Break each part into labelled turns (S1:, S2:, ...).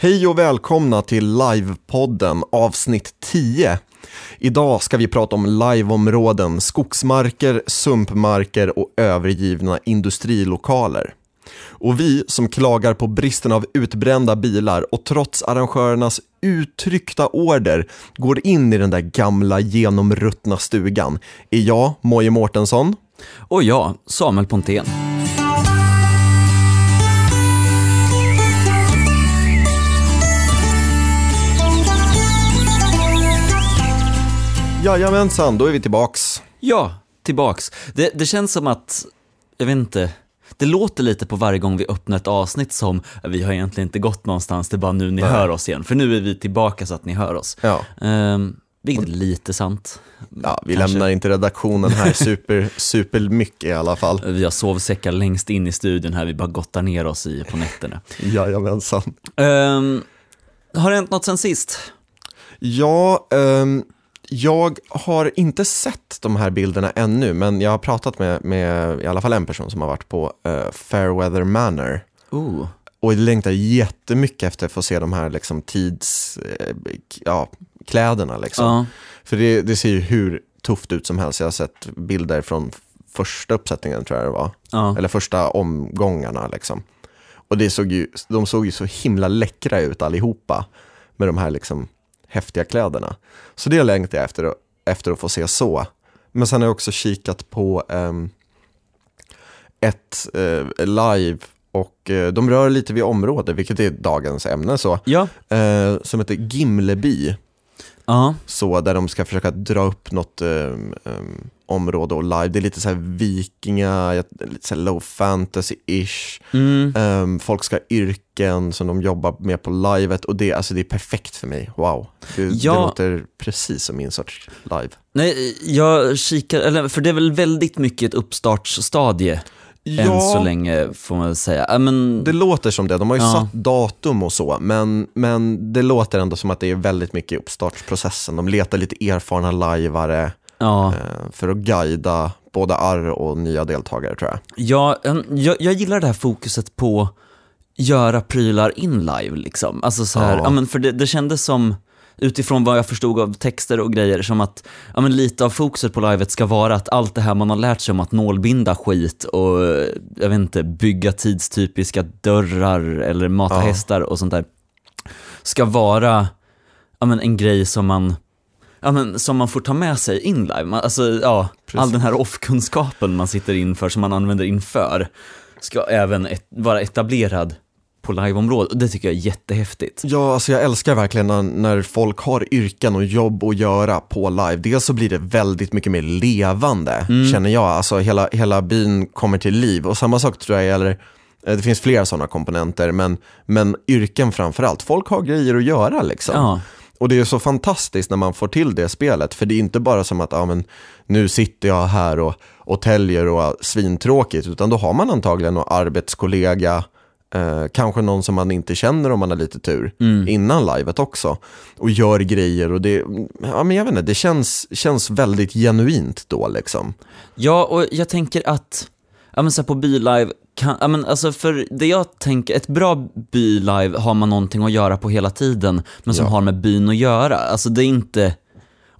S1: Hej och välkomna till Livepodden avsnitt 10. Idag ska vi prata om liveområden, skogsmarker, sumpmarker och övergivna industrilokaler. Och vi som klagar på bristen av utbrända bilar och trots arrangörernas uttryckta order går in i den där gamla genomruttna stugan är jag, Moje Mårtensson.
S2: Och jag, Samuel Pontén.
S1: Jajamensan, då är vi tillbaks.
S2: Ja, tillbaks. Det, det känns som att, jag vet inte, det låter lite på varje gång vi öppnar ett avsnitt som vi har egentligen inte gått någonstans, det är bara nu ni
S1: Nej.
S2: hör oss igen. För nu är vi tillbaka så att ni hör oss.
S1: Ja.
S2: Ehm, vilket är lite sant.
S1: Ja, vi
S2: Kanske.
S1: lämnar inte redaktionen här super, super mycket i alla fall.
S2: Vi har sovsäckar längst in i studion här, vi bara gottar ner oss i på nätterna.
S1: Jajamensan.
S2: Um, har det hänt något sen sist?
S1: Ja, ehm, jag har inte sett de här bilderna ännu, men jag har pratat med, med i alla fall en person som har varit på uh, Fairweather Manor.
S2: Oh.
S1: Och jag längtar jättemycket efter att få se de här liksom, tids, eh, ja. Liksom.
S2: Ja.
S1: För det, det ser ju hur tufft ut som helst. Jag har sett bilder från första uppsättningen tror jag det var.
S2: Ja.
S1: Eller första omgångarna liksom. Och det såg ju, de såg ju så himla läckra ut allihopa med de här liksom häftiga kläderna. Så det längtar jag efter, att- efter att få se så. Men sen har jag också kikat på ehm, ett eh, live och eh, de rör lite vid område, vilket är dagens ämne, så,
S2: Ja.
S1: eh, som heter Gimleby
S2: Ja.
S1: så där de ska försöka dra upp något ehm, ehm, område och live. Det är lite så här vikinga, lite så low fantasy-ish.
S2: Mm.
S1: Ehm, folk ska ha yrken som de jobbar med på livet och det, alltså det är perfekt för mig. Wow. Det,
S2: Ja.
S1: det låter precis som min sorts live.
S2: Nej, jag kikar, eller för det är väl väldigt mycket ett uppstartsstadie än så länge får man väl säga. Ja, men,
S1: det låter som det. De har ju
S2: Ja.
S1: satt datum och så, men, men det låter ändå som att det är väldigt mycket uppstartsprocessen. De letar lite erfarna lajvare
S2: ja.
S1: eh, för att guida både arr och nya deltagare tror jag.
S2: Ja, jag, jag gillar det här fokuset på göra prylar in live liksom. Alltså så här,
S1: Ja.
S2: ja. men för det, det kändes som, utifrån vad jag förstod av texter och grejer, som att ja, men lite av fokuset på livet ska vara att allt det här man har lärt sig om att nålbinda skit och jag vet inte, bygga tidstypiska dörrar eller mata
S1: Ja.
S2: hästar och sånt där, ska vara ja, men en grej som man Ja, men som man får ta med sig in live. Man, alltså, ja,
S1: Precis.
S2: all den här off-kunskapen man sitter inför, som man använder inför, ska även et- vara etablerad på liveområdet. Det tycker jag är jättehäftigt.
S1: Ja, alltså jag älskar verkligen när, när folk har yrken och jobb att göra på live. Dels så blir det väldigt mycket mer levande, känner jag. Alltså hela, hela byn kommer till liv. Och samma sak tror jag gäller, eh, det finns flera sådana komponenter, men, men yrken framför allt. Folk har grejer att göra liksom.
S2: Ja,
S1: Och det är så fantastiskt när man får till det spelet, för det är inte bara som att ja, men, nu sitter jag här och, och täljer och har svintråkigt, utan då har man antagligen någon arbetskollega, eh, kanske någon som man inte känner om man har lite tur, innan livet också, och gör grejer och det, ja men jag vet inte, det känns, känns väldigt genuint då liksom.
S2: ja och jag tänker att, ja men så på bylive, kan, ja men alltså för det jag tänker, ett bra bylive har man någonting att göra på hela tiden, men som
S1: Ja.
S2: har med byn att göra. Alltså det är inte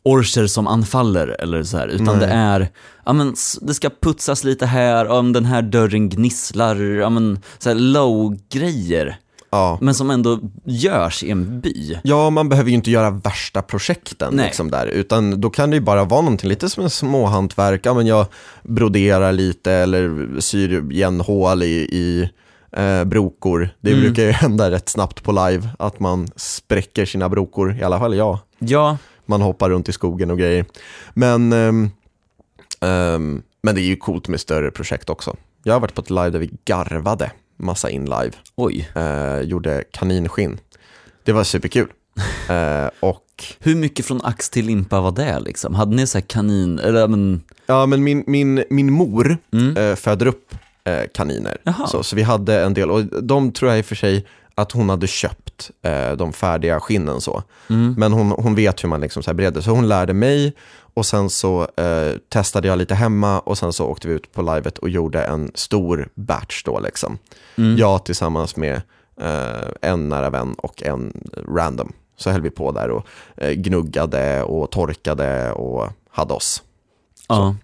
S2: orcher som anfaller eller så här, utan
S1: Nej.
S2: det är, ja men det ska putsas lite här, om den här dörren gnisslar, ja men så low-grejer,
S1: Ja.
S2: men som ändå görs i en by.
S1: Ja, man behöver ju inte göra värsta projekten
S2: Nej.
S1: liksom där, utan då kan det ju bara vara någonting lite som en småhantverk. Ja, men jag broderar lite eller syr igen hål i, i eh, brokor. Det
S2: Mm.
S1: brukar ju hända rätt snabbt på live, att man spräcker sina brokor, i alla fall jag.
S2: Ja,
S1: Man hoppar runt i skogen och grejer. Men, ehm, ehm, men det är ju coolt med större projekt också. Jag har varit på ett live där vi garvade massa in live
S2: oj.
S1: eh, gjorde kaninskinn. Det var superkul. Eh, och
S2: Hur mycket från ax till limpa var det liksom? Hade ni så här kanin, eller ja, men,
S1: ja, men min, min, min mor
S2: mm.
S1: eh, föder upp eh, kaniner.
S2: Jaha.
S1: Så, så vi hade en del, och de tror jag i och för sig att hon hade köpt eh, de färdiga skinnen så.
S2: Mm.
S1: Men hon, hon vet hur man liksom så bereder, så hon lärde mig och sen så eh, testade jag lite hemma och sen så åkte vi ut på livet och gjorde en stor batch då liksom.
S2: Mm.
S1: Jag tillsammans med eh, en nära vän och en random. Så höll vi på där och eh, gnuggade och torkade och hade oss.
S2: Ja.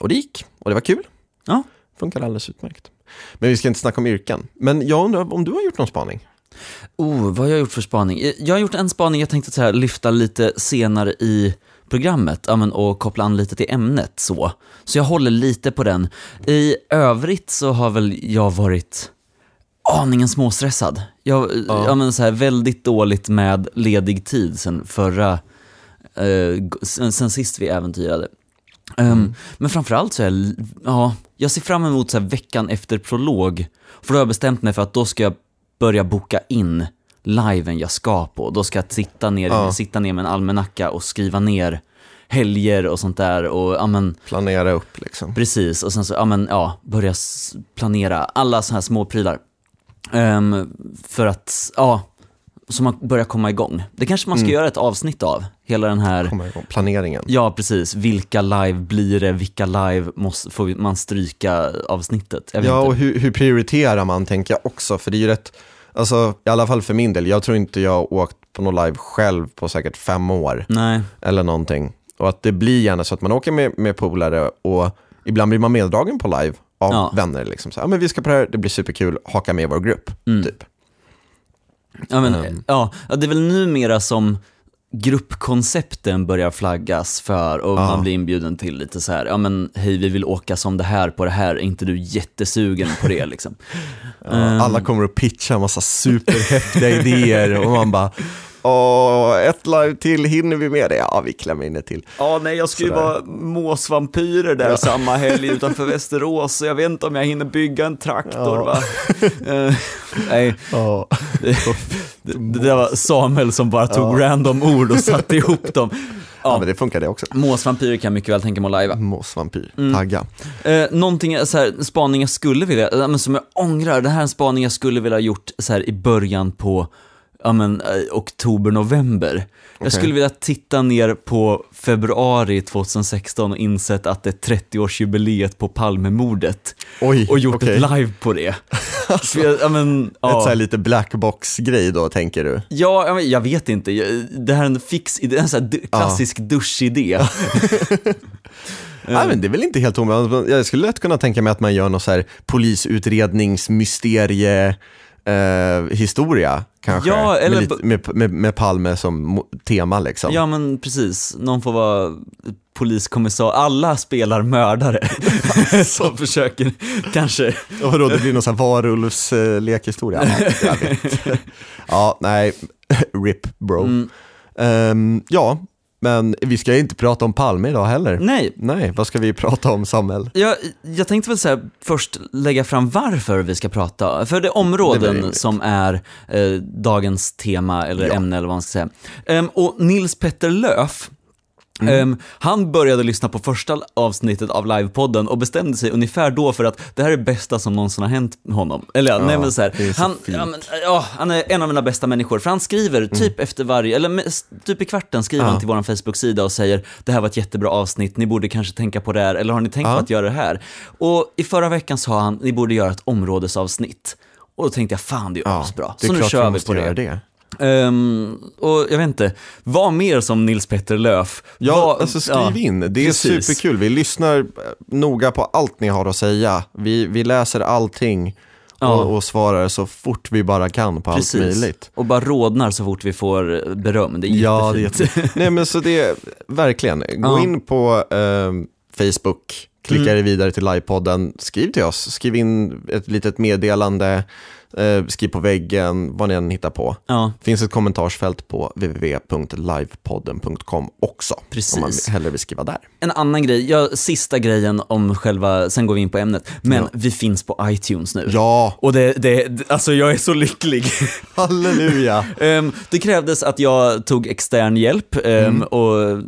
S1: Och det gick, och det var kul.
S2: Ja.
S1: Funkar alldeles utmärkt. Men vi ska inte snacka om yrken. Men jag undrar om du har gjort någon spaning?
S2: Oh, vad har jag gjort för spaning? Jag har gjort en spaning jag tänkte så här, lyfta lite senare i programmet och koppla an lite till ämnet. Så. så jag håller lite på den. I övrigt så har väl jag varit aningen småstressad. Jag,
S1: Ja.
S2: ja. men, så här, väldigt dåligt med ledig tid sen förra, eh, sen, sen sist vi äventyrade. Um, Men framförallt så är ja, jag ser fram emot så veckan efter prolog. För då har jag bestämt mig för att då ska jag börja boka in liven jag ska på. Då ska jag sitta ner,
S1: Ja.
S2: sitta ner med en almanacka och skriva ner helger och sånt där. Och, ja, men,
S1: Planera upp liksom.
S2: Precis, och sen så, ja men ja, börja planera alla sådana här små prylar. Ehm, för att, ja, så man börjar komma igång. Det kanske man ska göra ett avsnitt av, hela den här.
S1: Planeringen.
S2: ja precis, vilka live blir det, vilka live måste, får man stryka avsnittet?
S1: Ja, och
S2: inte.
S1: hur, hur prioriterar man tänker jag också, för det är ju rätt, alltså i alla fall för min del, jag tror inte jag har åkt på någon live själv på säkert fem år
S2: Nej,
S1: eller någonting. Och att det blir gärna så att man åker med, med polare och ibland blir man meddragen på live av
S2: Ja.
S1: vänner. Liksom. Så, ja, men vi ska på det här, det blir superkul, haka med i vår grupp.
S2: Mm.
S1: Typ.
S2: Ja men,
S1: Ehm.
S2: ja, det är väl numera som gruppkoncepten börjar flaggas för och
S1: Ja.
S2: man blir inbjuden till lite så här, ja men hej vi vill åka som det här på det här, är inte du jättesugen på det liksom?
S1: Ja,
S2: Ehm.
S1: Alla kommer att pitcha en massa superhäftiga idéer och man bara, åh, ett live till, hinner vi med det? Ja, vi klämmer in ett till.
S2: Ja, nej, jag ska ju vara måsvampyrer där samma helg utanför Västerås, så jag vet inte om jag hinner bygga en traktor
S1: Ja.
S2: va? Eh, nej,
S1: Ja.
S2: det, det, det där var Samuel som bara tog random ord och satte ihop dem.
S1: ja,
S2: Ja,
S1: men det funkar det också.
S2: måsvampyrer kan jag mycket väl tänka mig att lajva.
S1: Måsvampyr,
S2: Mm.
S1: tagga.
S2: Eh, någonting, så här, spaning jag skulle vilja, eh, men som jag ångrar, det här är en spaning jag skulle vilja ha gjort så här, i början på ja, men, eh, oktober, november. Jag
S1: Okej.
S2: skulle vilja titta ner på februari 2016 och insett att det är 30-årsjubileet på Palmemordet
S1: Oj,
S2: och gjort
S1: okej.
S2: ett live på det. För jag, ja, men,
S1: Ett så här
S2: ja.
S1: lite blackbox-grej då, tänker du?
S2: Ja, ja, men jag vet inte. Jag- Det här är en fix idé, en så klassisk duschidé.
S1: Nej, men det är väl inte helt omöjligt. Jag skulle lätt kunna tänka mig att man gör någon så här polisutredningsmysterie eh, historia kanske.
S2: Ja, eller
S1: med, lite, med, med, med Palme som tema liksom.
S2: Ja men precis, någon får vara poliskommissarie, alla spelar mördare som försöker kanske,
S1: Och vadå, det blir någon sån här varulvslekhistoria? Ja, jag vet. ja, nej, RIP bro.
S2: Mm.
S1: Ehm, ja, men vi ska inte prata om Palme idag heller.
S2: nej,
S1: Nej, vad ska vi prata om Samuel?
S2: jag, jag tänkte väl så här, först lägga fram varför vi ska prata, för det är
S1: Det
S2: områden
S1: rimligt.
S2: som är eh, dagens tema eller
S1: Ja.
S2: ämne eller vad man ska säga. Ehm, och Nils Petter Löf,
S1: Mm.
S2: ehm, han började lyssna på första avsnittet av livepodden och bestämde sig ungefär då för att det här är det bästa som någonsin har hänt honom. Eller ja, nej men så här,
S1: är så
S2: han, ja, men, ja, han är en av mina bästa människor, för han skriver typ efter varje, eller typ i kvarten skriver
S1: Mm. Ja.
S2: han till vår Facebook-sida och säger det här var ett jättebra avsnitt, ni borde kanske tänka på det här, eller har ni tänkt på att göra det här? Och i förra veckan sa han, ni borde göra ett områdesavsnitt. Och då tänkte jag, fan det är ju asbra. Så nu kör vi på det.
S1: det.
S2: Ehm, och jag vet inte, var mer som Nils Petter Löf.
S1: Ja,
S2: Var-
S1: alltså skriv
S2: ja,
S1: in. Det är
S2: precis.
S1: superkul. Vi lyssnar eh, noga på allt ni har att säga. Vi, vi läser allting
S2: Ja.
S1: och, och svarar så fort vi bara kan på allt
S2: Precis.
S1: möjligt.
S2: Och bara rodnar så fort vi får eh, beröm. Det är
S1: Ja, det är
S2: jättefint.
S1: jätte... Nej, men så det är verkligen. Gå
S2: Ja.
S1: in på ehm, Facebook, klicka
S2: Mm.
S1: vidare till livepodden, skriv till oss, skriv in ett litet meddelande, eh, skriv på väggen, vad ni än hittar på.
S2: ja,
S1: finns ett kommentarsfält på www.livepodden.com också.
S2: Precis.
S1: Om man hellre vill skriva där.
S2: en annan grej, ja, sista grejen om själva, sen går vi in på ämnet. Men
S1: Ja.
S2: vi finns på iTunes nu.
S1: Ja,
S2: Och det, det, alltså jag är så lycklig.
S1: halleluja.
S2: Ehm, det krävdes att jag tog extern hjälp ehm,
S1: Mm.
S2: och eh,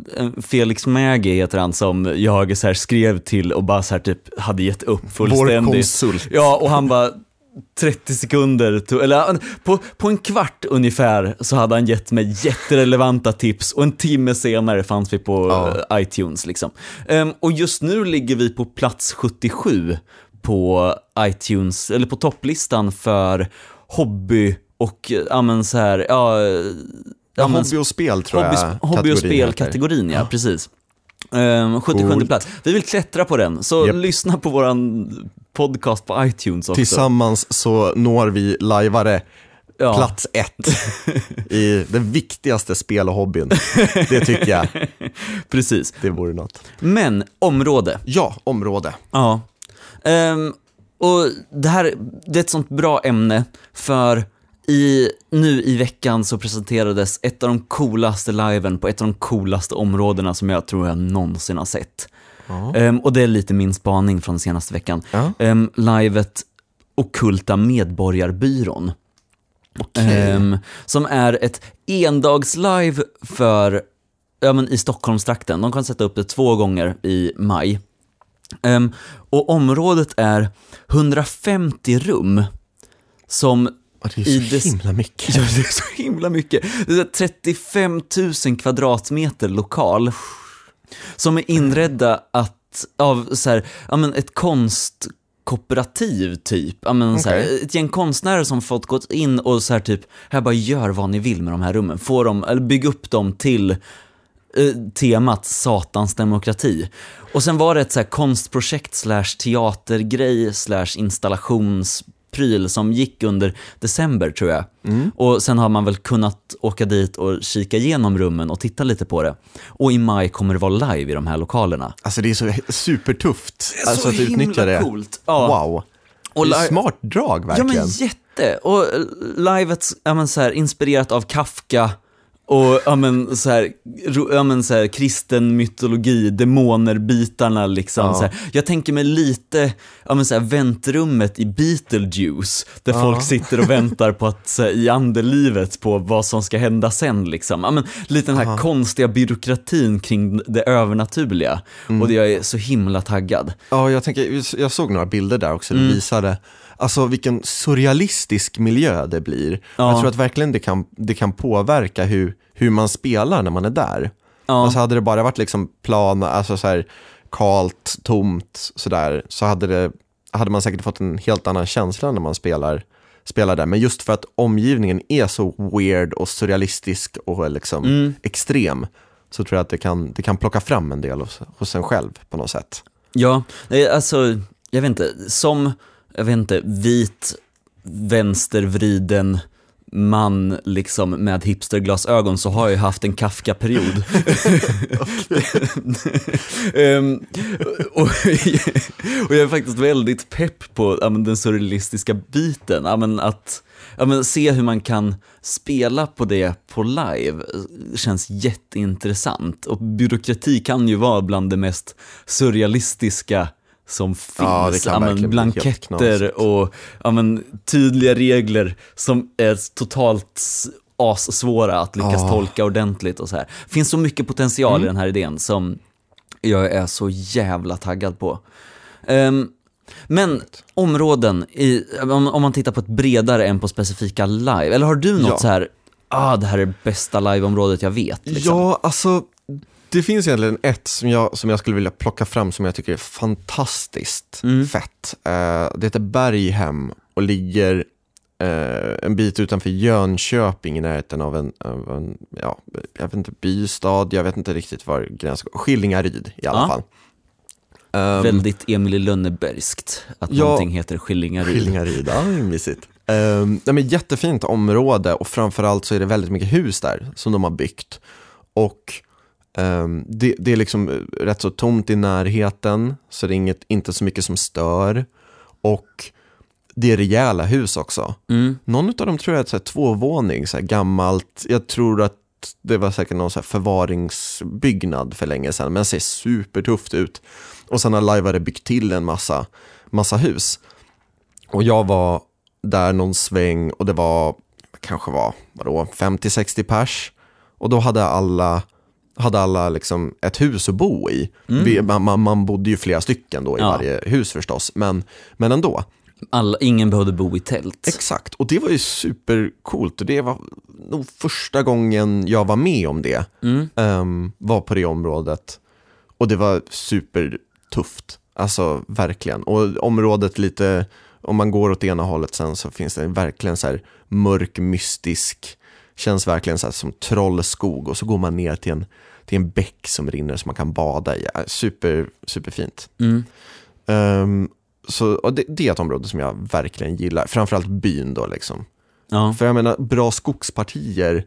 S2: Felix Mägi heter han som jag så här skrev till och bara så här typ hade gett upp
S1: Vår
S2: fullständigt.
S1: konsult.
S2: Ja, och han bara 30 sekunder, eller på, på en kvart ungefär så hade han gett mig jätterelevanta tips och en timme senare fanns vi på
S1: Ja.
S2: eh, iTunes liksom. Ehm, och just nu ligger vi på plats 77 på iTunes, eller på topplistan för hobby och, ja men så här, ja,
S1: Ja,
S2: men
S1: hobby och spel tror
S2: hobby,
S1: jag
S2: hobby och spelkategorin, ja, precis. Um, 77
S1: Coolt.
S2: plats. Vi vill klättra på den, så
S1: Japp.
S2: lyssna på våran podcast på iTunes också.
S1: Tillsammans så når vi lajvare
S2: Ja.
S1: plats ett i den viktigaste spel och hobbyn. Det tycker jag,
S2: Precis.
S1: det vore något.
S2: Men, område.
S1: Ja, område.
S2: Ja. Ehm, och det här, det är ett sånt bra ämne för i, nu i veckan så presenterades ett av de coolaste liven på ett av de coolaste områdena som jag tror jag någonsin har sett.
S1: Ja.
S2: Ehm, och det är lite min spaning från senaste veckan.
S1: Ja.
S2: Um, livet Okulta Medborgarbyrån. Ehm, som är ett endagslive för, ja men i Stockholmstrakten. De kan sätta upp det två gånger i maj. Ehm, och området är 150 rum som
S1: Och det är så
S2: des-
S1: himla mycket.
S2: Ja, det är så himla mycket. Det är 35 000 kvadratmeter lokal som är inredda att, av så här, ja, men ett konstkooperativ typ. Ja, men, så här, ett gäng konstnärer som fått gått in och så här typ, här bara gör vad ni vill med de här rummen. Få dem, eller bygg upp dem till eh, temat satans demokrati. Och sen var det ett så här konstprojekt slash teatergrej slash installationspryl som gick under december tror jag. Och sen har man väl kunnat åka dit och kika igenom rummen och titta lite på det. Och i maj kommer det vara live i de här lokalerna.
S1: Alltså det är så supertufft alltså, att utnyttja det.
S2: coolt. Ja.
S1: Wow.
S2: Och
S1: det är smart drag
S2: Ja
S1: verkligen.
S2: men jätte! Och eh, livet, ja men så här, inspirerat av Kafka och ja men så här, ja men så här, kristen mytologi, demoner-bitarna liksom.
S1: Ja.
S2: Så här. Jag tänker mig lite, ja men så här, väntrummet i Beetlejuice, där folk sitter och väntar på att, så här, i andelivet på vad som ska hända sen liksom. Ja men lite den här konstiga byråkratin kring det övernaturliga.
S1: Mm.
S2: Och det, jag är så himla taggad.
S1: Ja, jag, tänker, jag såg några bilder där också, det
S2: Mm.
S1: visade alltså vilken surrealistisk miljö det blir.
S2: Ja.
S1: Jag tror att verkligen det kan, det kan påverka hur, hur man spelar när man är där.
S2: Ja.
S1: Alltså hade det bara varit liksom plan, alltså så här kalt, tomt, sådär, så hade, det, hade man säkert fått en helt annan känsla när man spelar, spelar där. Men just för att omgivningen är så weird och surrealistisk och liksom
S2: Mm.
S1: extrem, så tror jag att det kan, det kan plocka fram en del hos, hos en själv på något sätt.
S2: Ja, alltså, jag vet inte, som, jag vet inte, vit, vänstervriden man liksom med hipsterglasögon så har jag ju haft en Kafka-period. Ehm, och, och jag är faktiskt väldigt pepp på ja, den surrealistiska biten, ja, att ja, se hur man kan spela på det på live känns jätteintressant. Och byråkrati kan ju vara bland det mest surrealistiska som finns.
S1: Ja,
S2: men, blanketter och ja, men, tydliga regler som är totalt assvåra att lyckas
S1: Ja.
S2: tolka ordentligt och så här. finns så mycket potential
S1: Mm.
S2: i den här idén som jag är så jävla taggad på. Ehm, men områden, i, om, om man tittar på ett bredare än på specifika live, eller har du något
S1: Ja.
S2: så här, ah det här är bästa liveområdet jag vet? Liksom?
S1: Ja, alltså det finns egentligen ett som jag, som jag skulle vilja plocka fram som jag tycker är fantastiskt
S2: Mm.
S1: fett. Eh, det heter Berghem och ligger eh, en bit utanför Jönköping i närheten av en, av en ja, jag vet inte, bystad, jag vet inte riktigt var gränsen går. Skillingaryd i alla
S2: Ja.
S1: fall. Ehm,
S2: Väldigt Emil Lönnebergskt, att
S1: Ja.
S2: någonting heter Skillingaryd.
S1: Skillingaryd, ja, mysigt. Um, nej, men jättefint område och framförallt så är det väldigt mycket hus där som de har byggt. Och ehm, det, det är liksom eh, rätt så tomt i närheten, så det är inget, inte så mycket som stör. Och det är rejäla hus också.
S2: Mm.
S1: Någon av dem tror jag är så här tvåvåning, så här gammalt. Jag tror att det var säkert någon så här förvaringsbyggnad för länge sedan, men ser supertufft ut. Och sen har Lajvare byggt till en massa, massa hus. Och jag var där någon sväng och det var, kanske var, vadå, 50-60 pers. Och då hade alla, hade alla liksom ett hus att bo i. Vi, man, man, bodde ju flera stycken då i
S2: Ja.
S1: varje hus förstås, men, men ändå.
S2: Alla, ingen behövde bo i tält.
S1: Exakt, och det var ju supercoolt det var nog första gången jag var med om det.
S2: Mm.
S1: ehm, var på det området. Och det var supertufft, alltså verkligen. Och området lite om man går åt ena hållet sen så finns det verkligen så här mörk, mystisk, känns verkligen så här som trollskog och så går man ner till en, till en bäck som rinner som man kan bada i. Ja, Super, superfint.
S2: Mm.
S1: Ehm, så, och det, det är ett område som jag verkligen gillar, framförallt byn då liksom.
S2: Ja.
S1: För jag menar, bra skogspartier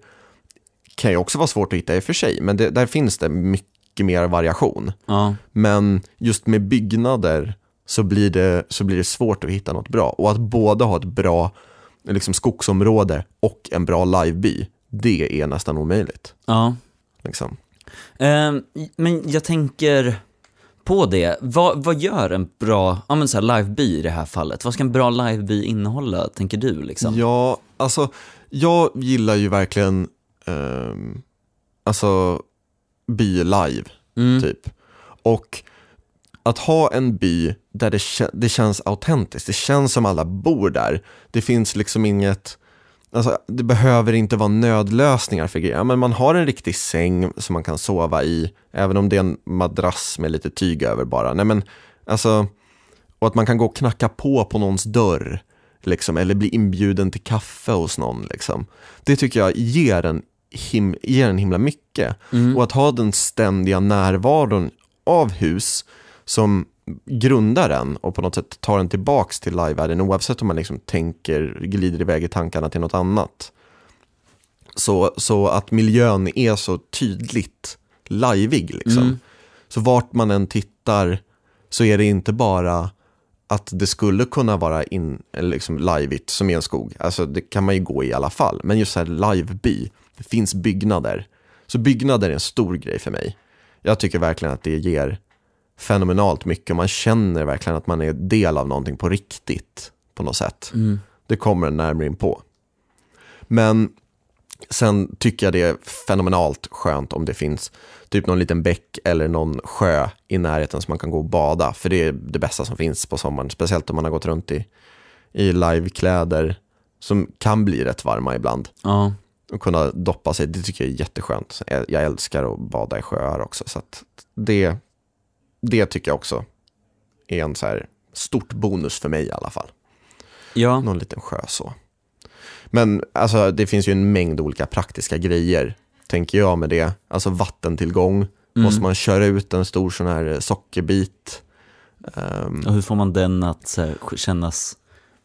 S1: kan ju också vara svårt att hitta i och för sig, men det, där finns det mycket mer variation.
S2: Ja.
S1: Men just med byggnader så blir, det, så blir det svårt att hitta något bra. Och att både ha ett bra liksom, skogsområde och en bra liveby, det är nästan omöjligt.
S2: ja.
S1: Liksom.
S2: Ehm, men jag tänker på det, vad, vad gör en bra ja, men så liveby i det här fallet? Vad ska en bra liveby innehålla, tänker du? Liksom?
S1: Ja, alltså jag gillar ju verkligen ehm, alltså by live,
S2: Mm.
S1: typ. Och att ha en by där det, det känns autentiskt, det känns som alla bor där. Det finns liksom inget, alltså det behöver inte vara nödlösningar för grejer. Men man har en riktig säng som man kan sova i, även om det är en madrass med lite tyg över bara. Nej men, alltså, och att man kan gå och knacka på på någons dörr, liksom, eller bli inbjuden till kaffe hos någon. Liksom. Det tycker jag ger en, him- ger en himla mycket. Och att ha den ständiga närvaron av hus som grundar den och på något sätt tar den tillbaks till livevärlden oavsett om man liksom tänker, glider iväg i tankarna till något annat. Så, så att miljön är så tydligt lajvig liksom.
S2: Mm.
S1: Så vart man än tittar så är det inte bara att det skulle kunna vara in, liksom liveigt som i en skog. Alltså det kan man ju gå i alla fall. Men just så här liveby, det finns byggnader. Så byggnader är en stor grej för mig. Jag tycker verkligen att det ger fenomenalt mycket. Man känner verkligen att man är del av någonting på riktigt på något sätt.
S2: Mm.
S1: Det kommer närmare in på. Men sen tycker jag det är fenomenalt skönt om det finns typ någon liten bäck eller någon sjö i närheten som man kan gå och bada. För det är det bästa som finns på sommaren. Speciellt om man har gått runt i, i livekläder som kan bli rätt varma ibland.
S2: Ja.
S1: Och kunna doppa sig, det tycker jag är jätteskönt. Jag älskar att bada i sjöar också. Så att det, det tycker jag också är en så här stort bonus för mig i alla fall
S2: Ja.
S1: någon liten sjö så. Men alltså, det finns ju en mängd olika praktiska grejer, tänker jag med det. Alltså vattentillgång, måste man köra ut en stor sån här eh, sockerbit. Ehm,
S2: Och hur får man den att här, kännas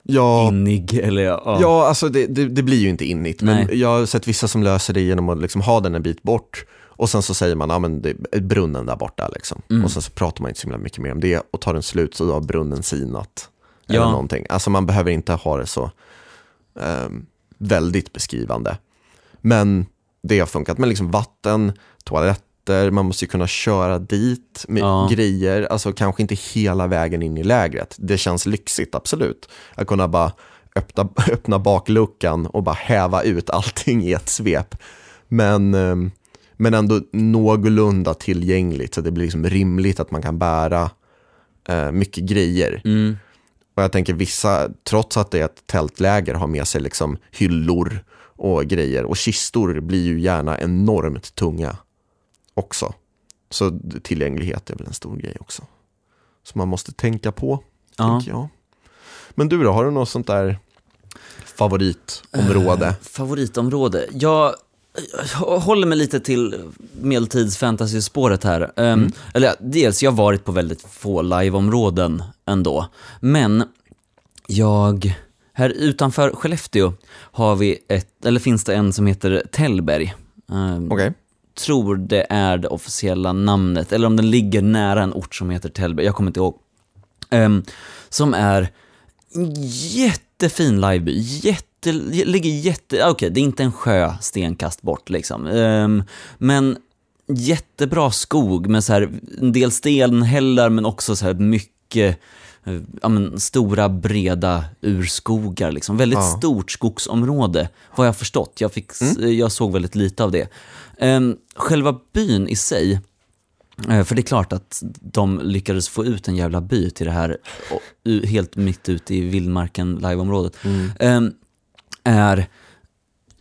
S1: ja,
S2: innig? Eller, ja.
S1: ja, alltså det, det, det blir ju inte innigt, men
S2: Nej.
S1: jag har sett vissa som löser det genom att liksom ha den en bit bort. Och sen så säger man, ja men det är brunnen där borta liksom.
S2: Mm.
S1: Och sen så pratar man inte så himla mycket mer om det. Och tar den slut så har brunnen sinat. Eller
S2: Ja.
S1: någonting. Alltså man behöver inte ha det så ehm, väldigt beskrivande. Men det har funkat med liksom vatten, toaletter, man måste ju kunna köra dit med
S2: Ja.
S1: grejer. Alltså kanske inte hela vägen in i lägret. Det känns lyxigt, absolut. Att kunna bara öppna, öppna bakluckan och bara häva ut allting i ett svep. Men, ehm, men ändå någorlunda tillgängligt så det blir liksom rimligt att man kan bära eh, mycket grejer.
S2: Mm.
S1: Och jag tänker vissa, trots att det är ett tältläger, har med sig liksom hyllor och grejer. Och kistor blir ju gärna enormt tunga också. Så tillgänglighet är väl en stor grej också. Som man måste tänka på,
S2: Ja.
S1: tänker jag. Men du då, har du något sånt där favoritområde?
S2: Favoritområde? Jag jag håller mig lite till medeltids-fantasy-spåret här. Ehm, Eller ja, dels, jag har varit på väldigt få liveområden ändå. Men jag, här utanför Skellefteå har vi ett, eller finns det en som heter Tällberg. Ehm,
S1: Okej.
S2: tror det är det officiella namnet, eller om den ligger nära en ort som heter Tällberg, jag kommer inte ihåg. Ehm, som är en jättefin liveby, jätte, ligger jätte, okej det är inte en sjö stenkast bort liksom. Ehm, men jättebra skog med så här, en del stenhällar men också så här mycket Ja, men, stora breda urskogar, liksom. väldigt
S1: Ja.
S2: stort skogsområde, vad jag förstått. Jag, fick, jag såg väldigt lite av det. Ehm, själva byn i sig, för det är klart att de lyckades få ut en jävla by till det här, helt mitt ute i vildmarken liveområdet, ehm, är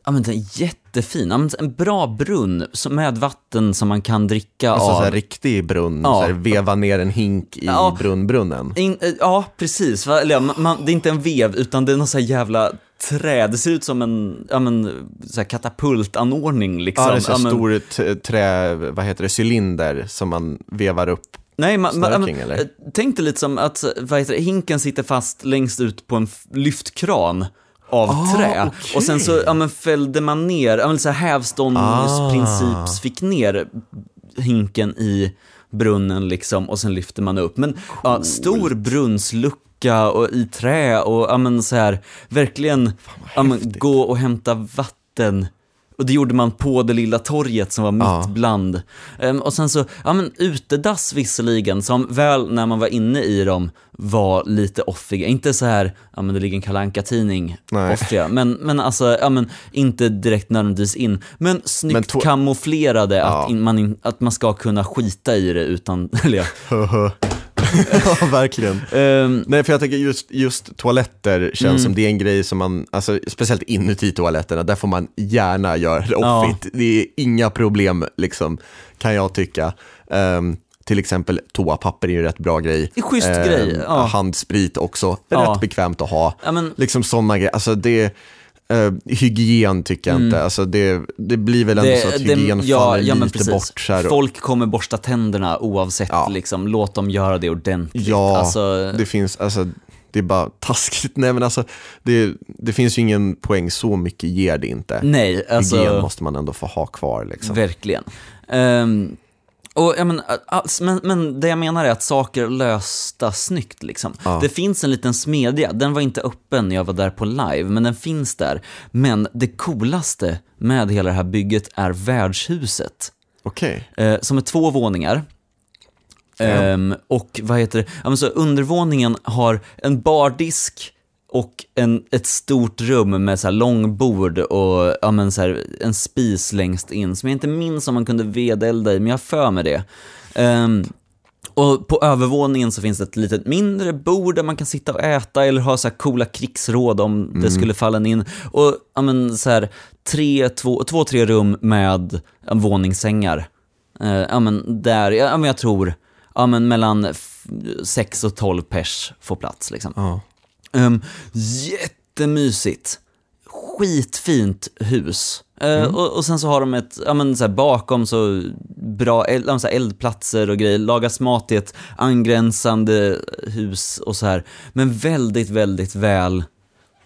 S2: ja, men, jätte jättefin. En bra brunn med vatten som man kan dricka
S1: Alltså
S2: av.
S1: så här riktig brunn,
S2: Ja.
S1: så här, veva ner en hink i
S2: Ja.
S1: brunnbrunnen.
S2: In, eh, ja, precis. Eller, man, man, det är inte en vev, utan det är någon så här jävla trä. Det ser ut som en ja, men, så här katapultanordning. Liksom.
S1: Ja, det är så
S2: Ja, men-
S1: stor trä, vad heter det, cylinder som man vevar upp.
S2: Nej, man, man, eh, tänk dig lite som att vad heter det, hinken sitter fast längst ut på en lyftkran av
S1: Ah,
S2: trä.
S1: okej.
S2: Och sen så ja, men, fällde man ner, ja, men, så här hävstångsprincips
S1: Ah.
S2: fick ner hinken i brunnen liksom och sen lyfte man upp. Men ja, stor brunnslucka och i trä och ja, men, så här, verkligen ja, men, gå och hämta vatten. Och det gjorde man på det lilla torget som var mitt
S1: Ja.
S2: bland. Ehm, och sen så, ja men utedass visserligen, som väl när man var inne i dem var lite offiga. Inte så här, ja men det ligger en kalanka tidning
S1: Nej.
S2: offiga, men, men alltså, ja men inte direkt nödvändigtvis in. Men snyggt
S1: Men to-
S2: kamouflerade
S1: Ja.
S2: att, in, man in, att man ska kunna skita i det utan, eller ja.
S1: ja, verkligen.
S2: Ehm,
S1: Nej, för jag tänker just, just toaletter känns
S2: Mm.
S1: som det är en grej som man, alltså, speciellt inuti toaletterna, där får man gärna göra det
S2: Ja.
S1: offigt. Det är inga problem, liksom, kan jag tycka. Ehm, till exempel toapapper är ju en rätt bra grej.
S2: En schysst grej, ja.
S1: Handsprit också,
S2: Ja.
S1: rätt bekvämt att ha.
S2: ja men,
S1: Liksom sådana grejer. Alltså det, eh, hygien tycker jag inte. Alltså det, det blir väl ändå så att hygien faller lite bort. Så
S2: Folk kommer borsta tänderna oavsett,
S1: Ja.
S2: liksom. låt dem göra det ordentligt.
S1: Ja,
S2: alltså,
S1: det finns, alltså, det är bara taskigt. Nej men alltså, det, det finns ju ingen poäng, så mycket ger det inte.
S2: nej, alltså.
S1: Hygien måste man ändå få ha kvar liksom.
S2: Verkligen. Ehm, och, ja, men, men, men det jag menar är att saker lösta snyggt. Liksom.
S1: Ja.
S2: Det finns en liten smedja, den var inte öppen när jag var där på live, men den finns där. Men det coolaste med hela det här bygget är värdshuset.
S1: Okej,
S2: Eh, som är två våningar. Ehm, och vad heter det? Ja, men så undervåningen har en bardisk och en, ett stort rum med så här långbord och ja, men så här, en spis längst in som jag inte minns om man kunde vedelda i, men jag har för mig det. Ehm, och på övervåningen så finns det ett litet mindre bord där man kan sitta och äta eller ha så här coola krigsråd om det skulle falla in. Och ja, men, så här, tre, två, två, tre rum med ja, våningssängar. Eh, ja, men där, ja, men jag tror ja, men mellan f- 6 och 12 pers får plats. Liksom.
S1: ja.
S2: Um, jättemysigt. Skitfint hus. Eh, och, och sen så har de ett, ja men så här, bakom så bra eld, så här, eldplatser och grejer, lagas mat i ett angränsande hus och så här. Men väldigt, väldigt väl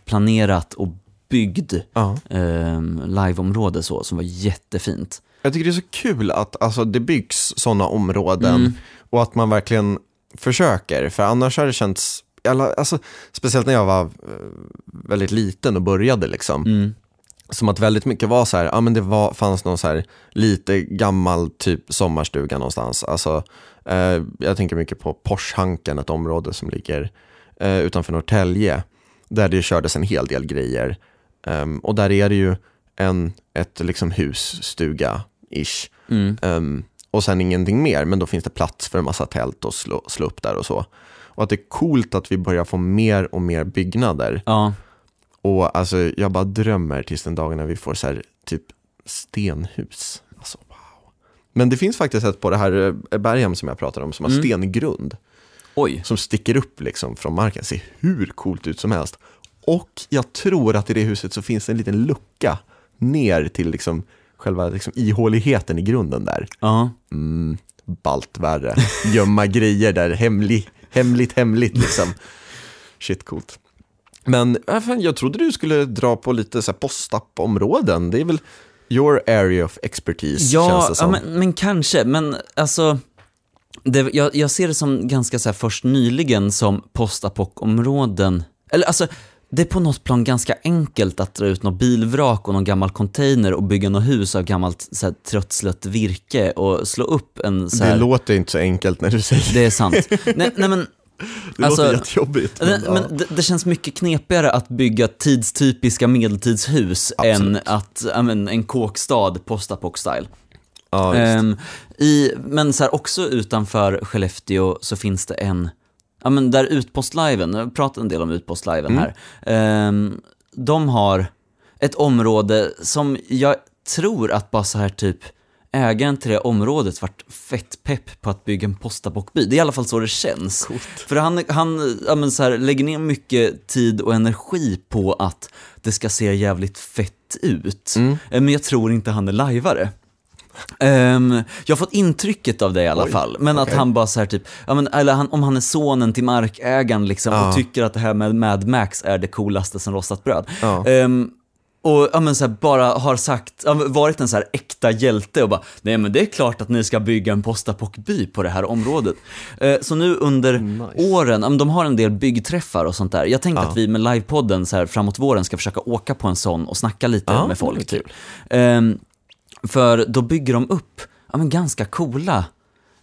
S2: planerat och byggd
S1: ja.
S2: um, liveområde så, som var jättefint.
S1: Jag tycker det är så kul att alltså, det byggs sådana områden
S2: Mm.
S1: och att man verkligen försöker. För annars har det känts, alla- alltså, speciellt när jag var eh, väldigt liten och började liksom.
S2: Mm.
S1: Som att väldigt mycket var så här, ja men det var, fanns någon så här lite gammal typ sommarstuga någonstans. Alltså, eh, jag tänker mycket på Porshanken, ett område som ligger eh, utanför Norrtälje. Där det kördes en hel del grejer. Ehm, och där är det ju en, ett liksom husstuga-ish.
S2: Mm.
S1: Ehm, och sen ingenting mer, men då finns det plats för en massa tält och slå, slå upp där och så. Och att det är coolt att vi börjar få mer och mer byggnader.
S2: Ja,
S1: Och alltså, jag bara drömmer tills den dagen när vi får så här, typ stenhus. Alltså, wow. Men det finns faktiskt ett på det här eh, Berghem som jag pratade om som har
S2: Mm.
S1: stengrund.
S2: oj.
S1: Som sticker upp liksom från marken. Ser hur coolt ut som helst. Och jag tror att i det huset så finns det en liten lucka ner till liksom själva liksom ihåligheten i grunden där.
S2: Ja.
S1: Mm, ballt värre. Gömma grejer där, hemlig, hemligt, hemligt liksom. Shit, coolt. Men äh, jag trodde du skulle dra på lite så här postapp-områden. Det är väl your area of expertise, känns
S2: Ja,
S1: det
S2: ja
S1: som.
S2: men, men kanske, men alltså, det, jag, jag ser det som ganska så här först nyligen som postapock-områden, eller alltså, det är på något plan ganska enkelt att dra ut något bilvrak och någon gammal container och bygga något hus av gammalt så här, tröttslött virke och slå upp en så
S1: Det
S2: här,
S1: låter inte så enkelt när du säger det.
S2: det är sant. nej, nej men,
S1: Det
S2: alltså,
S1: låter jättejobbigt.
S2: men,
S1: ja.
S2: men det, det känns mycket knepigare att bygga tidstypiska medeltidshus
S1: Absolut.
S2: än att, men, en kåkstad postapock-style.
S1: ja.
S2: Ehm, i, men så här, också utanför Skellefteå så finns det en, ja men där Utpostliven, jag pratar en del om Utpostliven
S1: Mm.
S2: här. Ehm, de har ett område som jag tror att bara så här typ ägaren till det området vart fett pepp på att bygga en postapockby. Det är i alla fall så det känns. För han, han ja, men så här, lägger ner mycket tid och energi på att det ska se jävligt fett ut.
S1: Mm.
S2: Eh, Men jag tror inte han är lajvare. Ehm, jag har fått intrycket av det i alla
S1: Oj,
S2: fall, men att
S1: okej.
S2: han bara så här typ, ja, men, eller han, om han är sonen till markägaren liksom
S1: Ja.
S2: och tycker att det här med Mad Max är det coolaste som rostat bröd.
S1: Ja.
S2: Ehm, och ja, men, så här, bara har sagt, varit en så här äkta hjälte och bara, nej men det är klart att ni ska bygga en postapockby på det här området. Eh, så nu under
S1: Nice.
S2: åren, ja, de har en del byggträffar och sånt där. Jag tänkte
S1: Ja.
S2: att vi med livepodden så här, framåt våren ska försöka åka på en sån och snacka lite
S1: Ja,
S2: med folk.
S1: kul.
S2: Ehm, för då bygger de upp ja, men ganska coola,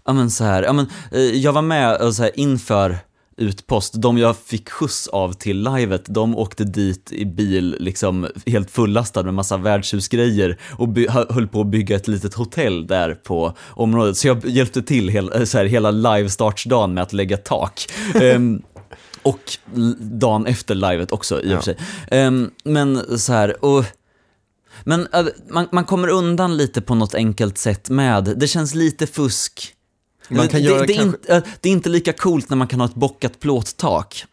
S2: ja, men så här, ja, men, eh, jag var med och så här, inför utpost, de jag fick skjuts av till livet, de åkte dit i bil liksom helt fullastad med massa värdshusgrejer och höll på att bygga ett litet hotell där på området. Så jag hjälpte till hel, eh, så här, hela live-startsdagen med att lägga tak. Ehm, och dagen efter livet också i och för sig. Ehm, men så här, och men äh, man, man kommer undan lite på något enkelt sätt med, det känns lite fusk.
S1: Man kan
S2: det,
S1: göra
S2: det, är
S1: kanske-
S2: inte, äh, det är inte lika coolt när man kan ha ett bockat plåttak,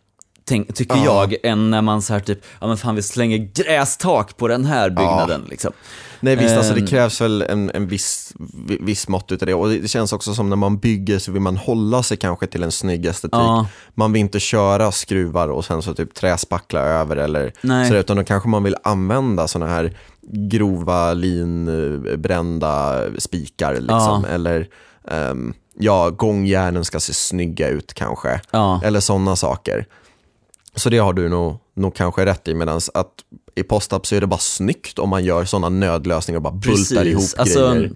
S2: tänk, tycker
S1: Ja.
S2: jag, än när man så här typ, ja men fan vi slänger grästak på den här byggnaden liksom.
S1: Nej visst, alltså det
S2: Ehm.
S1: krävs väl en, en viss, vi- viss mått utav det och det känns också som när man bygger så vill man hålla sig kanske till en snygg estetik.
S2: Ja.
S1: Man vill inte köra skruvar och sen så typ träspackla över eller
S2: Nej.
S1: sådär, utan då kanske man vill använda sådana här grova linbrända spikar liksom,
S2: Ja.
S1: eller ehm, ja, gångjärnen ska se snygga ut kanske,
S2: Ja.
S1: eller sådana saker. Så det har du nog, nog kanske rätt i, medan att i postup så är det bara snyggt om man gör sådana nödlösningar och bara bultar ihop
S2: Alltså,
S1: grejer.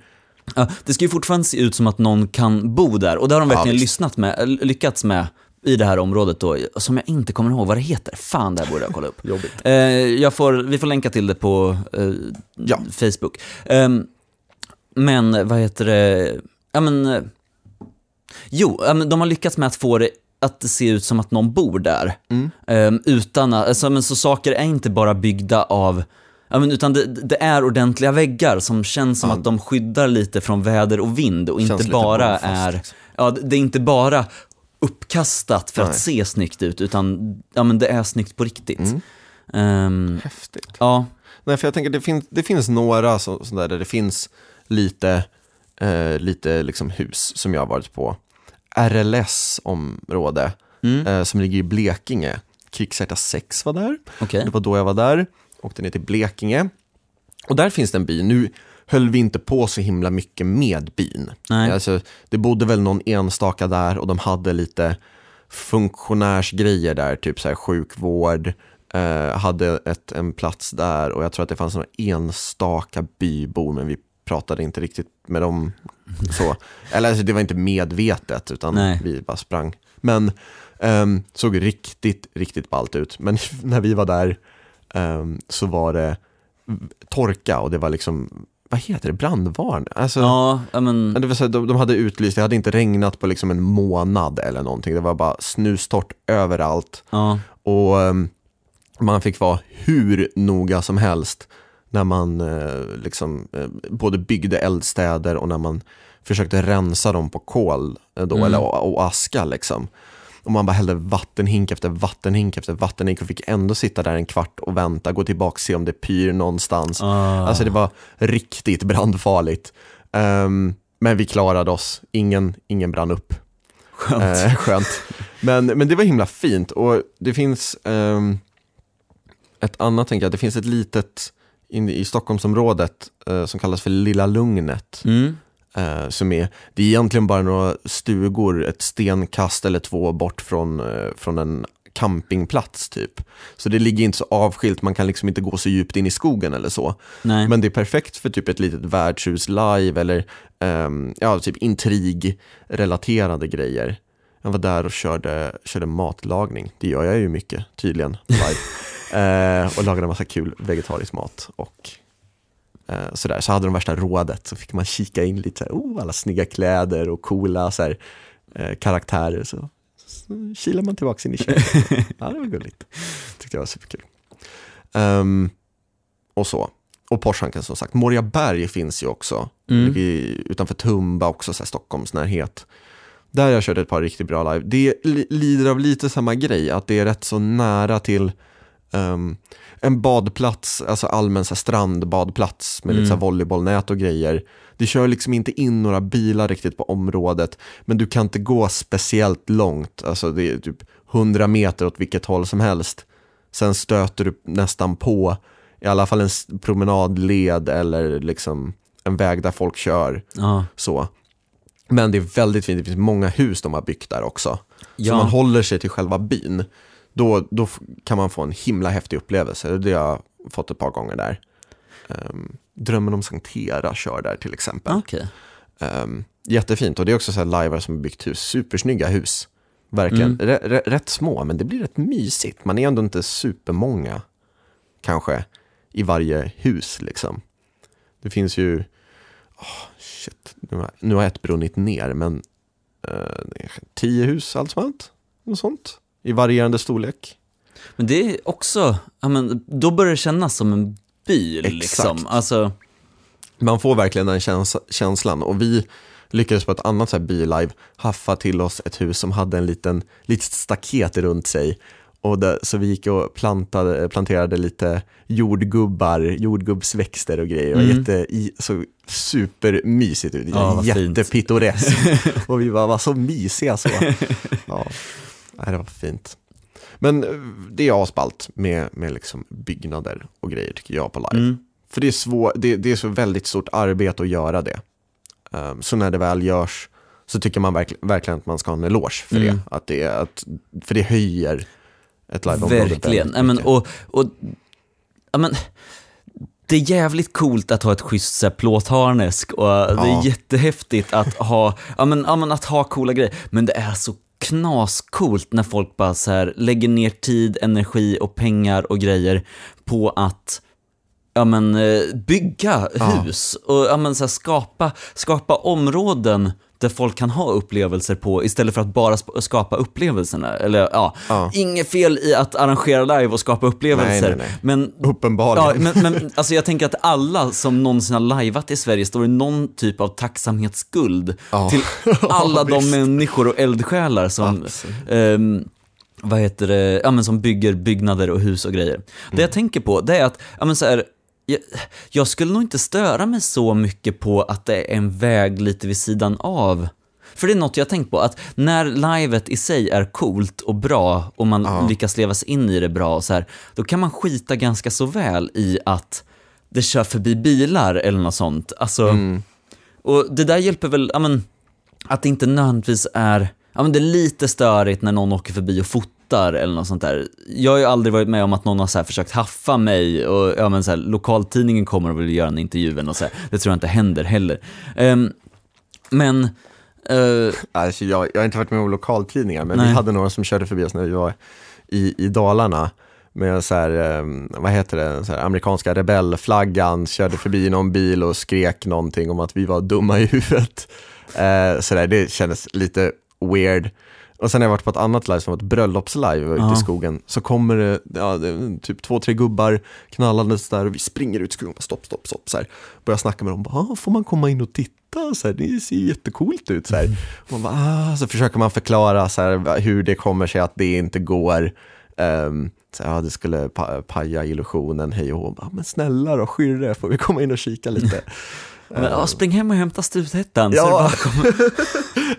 S2: ja, det ska ju fortfarande se ut som att någon kan bo där och det har de verkligen
S1: visst.
S2: lyssnat med, äh, lyckats med i det här området då, som jag inte kommer ihåg vad det heter. Fan, där borde jag kolla upp.
S1: Jobbigt.
S2: Eh, jag får, vi får länka till det på eh,
S1: Ja.
S2: Facebook. Ehm, men vad heter det, ja men, eh, jo, ja, de har lyckats med att få det att se ut som att någon bor där.
S1: Mm.
S2: Ehm, utan att, alltså, men så saker är inte bara byggda av Ja, men utan det, det är ordentliga väggar som känns som
S1: Ja.
S2: att de skyddar lite från väder och vind och
S1: Känns
S2: inte bara är,
S1: liksom.
S2: ja det det är inte bara uppkastat för
S1: Nej.
S2: att se snyggt ut utan ja, men det är snyggt på riktigt.
S1: Mm.
S2: Ehm,
S1: Häftigt.
S2: ja,
S1: Nej, för jag tänker det, finns det finns några så, sådär där det finns lite, eh, lite liksom hus som jag har varit på. RLS-område
S2: mm,
S1: eh, som ligger i Blekinge. Krigsärta 6 var där.
S2: okej.
S1: Det var då jag var där. Åkte ner till Blekinge. Och där finns det en by. Nu höll vi inte på så himla mycket med byn.
S2: Nej.
S1: Alltså, det bodde väl någon enstaka där och de hade lite funktionärsgrejer där, typ så här sjukvård, eh, hade ett, en plats där och jag tror att det fanns några enstaka bybor men vi pratade inte riktigt med dem så. Eller alltså, det var inte medvetet utan
S2: Nej.
S1: vi bara sprang. Men ehm, såg riktigt, riktigt ballt ut. Men när vi var där ehm, så var det torka och det var liksom, vad heter det, brandvarn? Alltså,
S2: Ja, men,
S1: Det så här, de, de hade utlyst, det hade inte regnat på liksom en månad eller någonting. Det var bara snustort överallt.
S2: ja,
S1: Och ehm, man fick vara hur noga som helst när man eh, liksom, eh, både byggde eldstäder och när man försökte rensa dem på kol eh, då,
S2: Mm.
S1: eller, och, och aska. Liksom. Och man bara hällde vattenhink efter vattenhink efter vattenhink och fick ändå sitta där en kvart och vänta, gå tillbaka och se om det pyr någonstans.
S2: ah,
S1: Alltså det var riktigt brandfarligt. Ehm, men vi klarade oss, ingen, ingen brann upp.
S2: skönt.
S1: Eh, skönt. Men, men det var himla fint och det finns ehm, ett annat, tänker jag, det finns ett litet inne i Stockholmsområdet eh, som kallas för Lilla Lugnet.
S2: Mm,
S1: Eh, som är, det är egentligen bara några stugor, ett stenkast eller två bort från, eh, från en campingplats typ. Så det ligger inte så avskilt, man kan liksom inte gå så djupt in i skogen eller så.
S2: nej.
S1: Men det är perfekt för typ ett litet värdshus live eller ehm, ja, typ intrigrelaterade grejer. Jag var där och körde, körde matlagning. Det gör jag ju mycket, tydligen, live. eh, och lagade en massa kul vegetarisk mat. Och eh, sådär. Så hade de värsta rådet, så fick man kika in lite, så här, oh, alla snygga kläder och coola så här, eh, karaktärer. Så, så kilar man tillbaka in i köket. ja, det var gulligt. Tyckte jag var superkul. Ehm, och så. och Porschanken som sagt. Moriaberg finns ju också.
S2: Mm.
S1: Utanför Tumba också, så här Stockholms närhet. Där jag kört ett par riktigt bra live. Det li- lider av lite samma grej, att det är rätt så nära till ehm, en badplats, alltså allmän så strandbadplats med lite så här, volleybollnät och grejer. Det kör liksom inte in några bilar riktigt på området, men du kan inte gå speciellt långt, alltså det är typ 100 meter åt vilket håll som helst. Sen stöter du nästan på i alla fall en promenadled eller liksom en väg där folk kör.
S2: Ja.
S1: Så. Men det är väldigt fint, det finns många hus de har byggt där också. Så
S2: Ja.
S1: man håller sig till själva byn. Då, då kan man få en himla häftig upplevelse. Det har jag fått ett par gånger där. Um, Drömmen om Sankt Hera kör där till exempel.
S2: Okej.
S1: Um, jättefint och det är också så här lajvar som har byggt hus, supersnygga hus. Verkligen,
S2: Mm.
S1: Rä- rä- rätt små men det blir rätt mysigt. Man är ändå inte supermånga kanske i varje hus liksom. Det finns ju, åh, shit, nu har, nu har ett brunnit ner men är tio hus allt som allt. Något sånt. I varierande storlek.
S2: Men det är också, ja men då börjar det kännas som en by
S1: Exakt.
S2: liksom. Alltså,
S1: Man får verkligen den käns- känslan och vi lyckades på ett annat så här bilive haffa till oss ett hus som hade en liten litet staket runt sig. Och där, så vi gick och plantade, planterade lite jordgubbar, jordgubbsväxter och grejer.
S2: Mm.
S1: jätte, i, så supermysigt ut,
S2: Ja,
S1: jättepittoreskt. och vi bara var så mysiga så. Ja, det var fint. Men eh, det är asballt med, med liksom byggnader och grejer tycker jag på live.
S2: mm.
S1: För det är, svår, det, det är så väldigt stort arbete att göra det. Um, så när det väl görs så tycker man verkl, verkligen att man ska ha en eloge för
S2: Mm.
S1: det. Att det att, för det höjer ett liveområde
S2: Verkligen. Ja, men, och, och, ja, men, det är jävligt coolt att ha ett schysst så här, plåtharnesk och det
S1: Ja.
S2: är jättehäftigt att ha, ja, men, ja, men, att ha coola grejer. Men det är så knascoolt när folk bara så här, lägger ner tid, energi och pengar och grejer på att ja, men, eh, bygga hus och ja, men, så här, skapa, skapa områden där folk kan ha upplevelser på istället för att bara skapa upplevelserna. Eller ja,
S1: Ja.
S2: inget fel i att arrangera live och skapa upplevelser.
S1: Nej, nej, nej.
S2: Men Ja,
S1: Uppenbarligen.
S2: men, men alltså jag tänker att alla som någonsin har lajvat i Sverige står i någon typ av tacksamhetsskuld
S1: Ja.
S2: till alla de människor och eldsjälar som, ehm, vad heter det, ja men som bygger byggnader och hus och grejer. Det
S1: Mm.
S2: jag tänker på, det är att, ja men så här, jag, jag skulle nog inte störa mig så mycket på att det är en väg lite vid sidan av. För det är något jag tänkt på, att när livet i sig är coolt och bra och man
S1: Ja.
S2: lyckas leva sig in i det bra och så här, då kan man skita ganska så väl i att det kör förbi bilar eller något sånt. Alltså,
S1: Mm.
S2: och det där hjälper väl, ja men, att det inte nödvändigtvis är, ja men det är lite störigt när någon åker förbi och fotar eller något sånt där. Jag har ju aldrig varit med om att någon har så försökt haffa mig och ja men så här, lokaltidningen kommer och vill göra en intervju eller så här. Det tror jag inte händer heller. Ehm, men, eh,
S1: Alltså, jag, jag har inte varit med om lokaltidningar, men
S2: Nej.
S1: vi hade några som körde förbi oss när vi var i, i Dalarna. Med så här, eh, vad heter det, så här, amerikanska rebellflaggan, körde förbi någon bil och skrek någonting om att vi var dumma i huvudet. Eh, så där, det kändes lite weird. Och sen har jag varit på ett annat live som var ett bröllopslive ute
S2: Ja.
S1: i skogen. Så kommer det, ja, det typ två, tre gubbar knallandes där och vi springer ut i skogen. Bara, Stopp, stopp, stopp. Så här. Börjar snacka med dem. Bara, "Ah, får man komma in och titta? Så här, det ser ju jättecoolt ut. Så, här. Och man bara, ah, så försöker man förklara så här, hur det kommer sig att det inte går. Um, så här, ja, det skulle pa paja illusionen, hej och hå. Men snälla då, skyrre, får vi komma in och kika lite?
S2: men, ja, spring hem och hämta det
S1: Ja,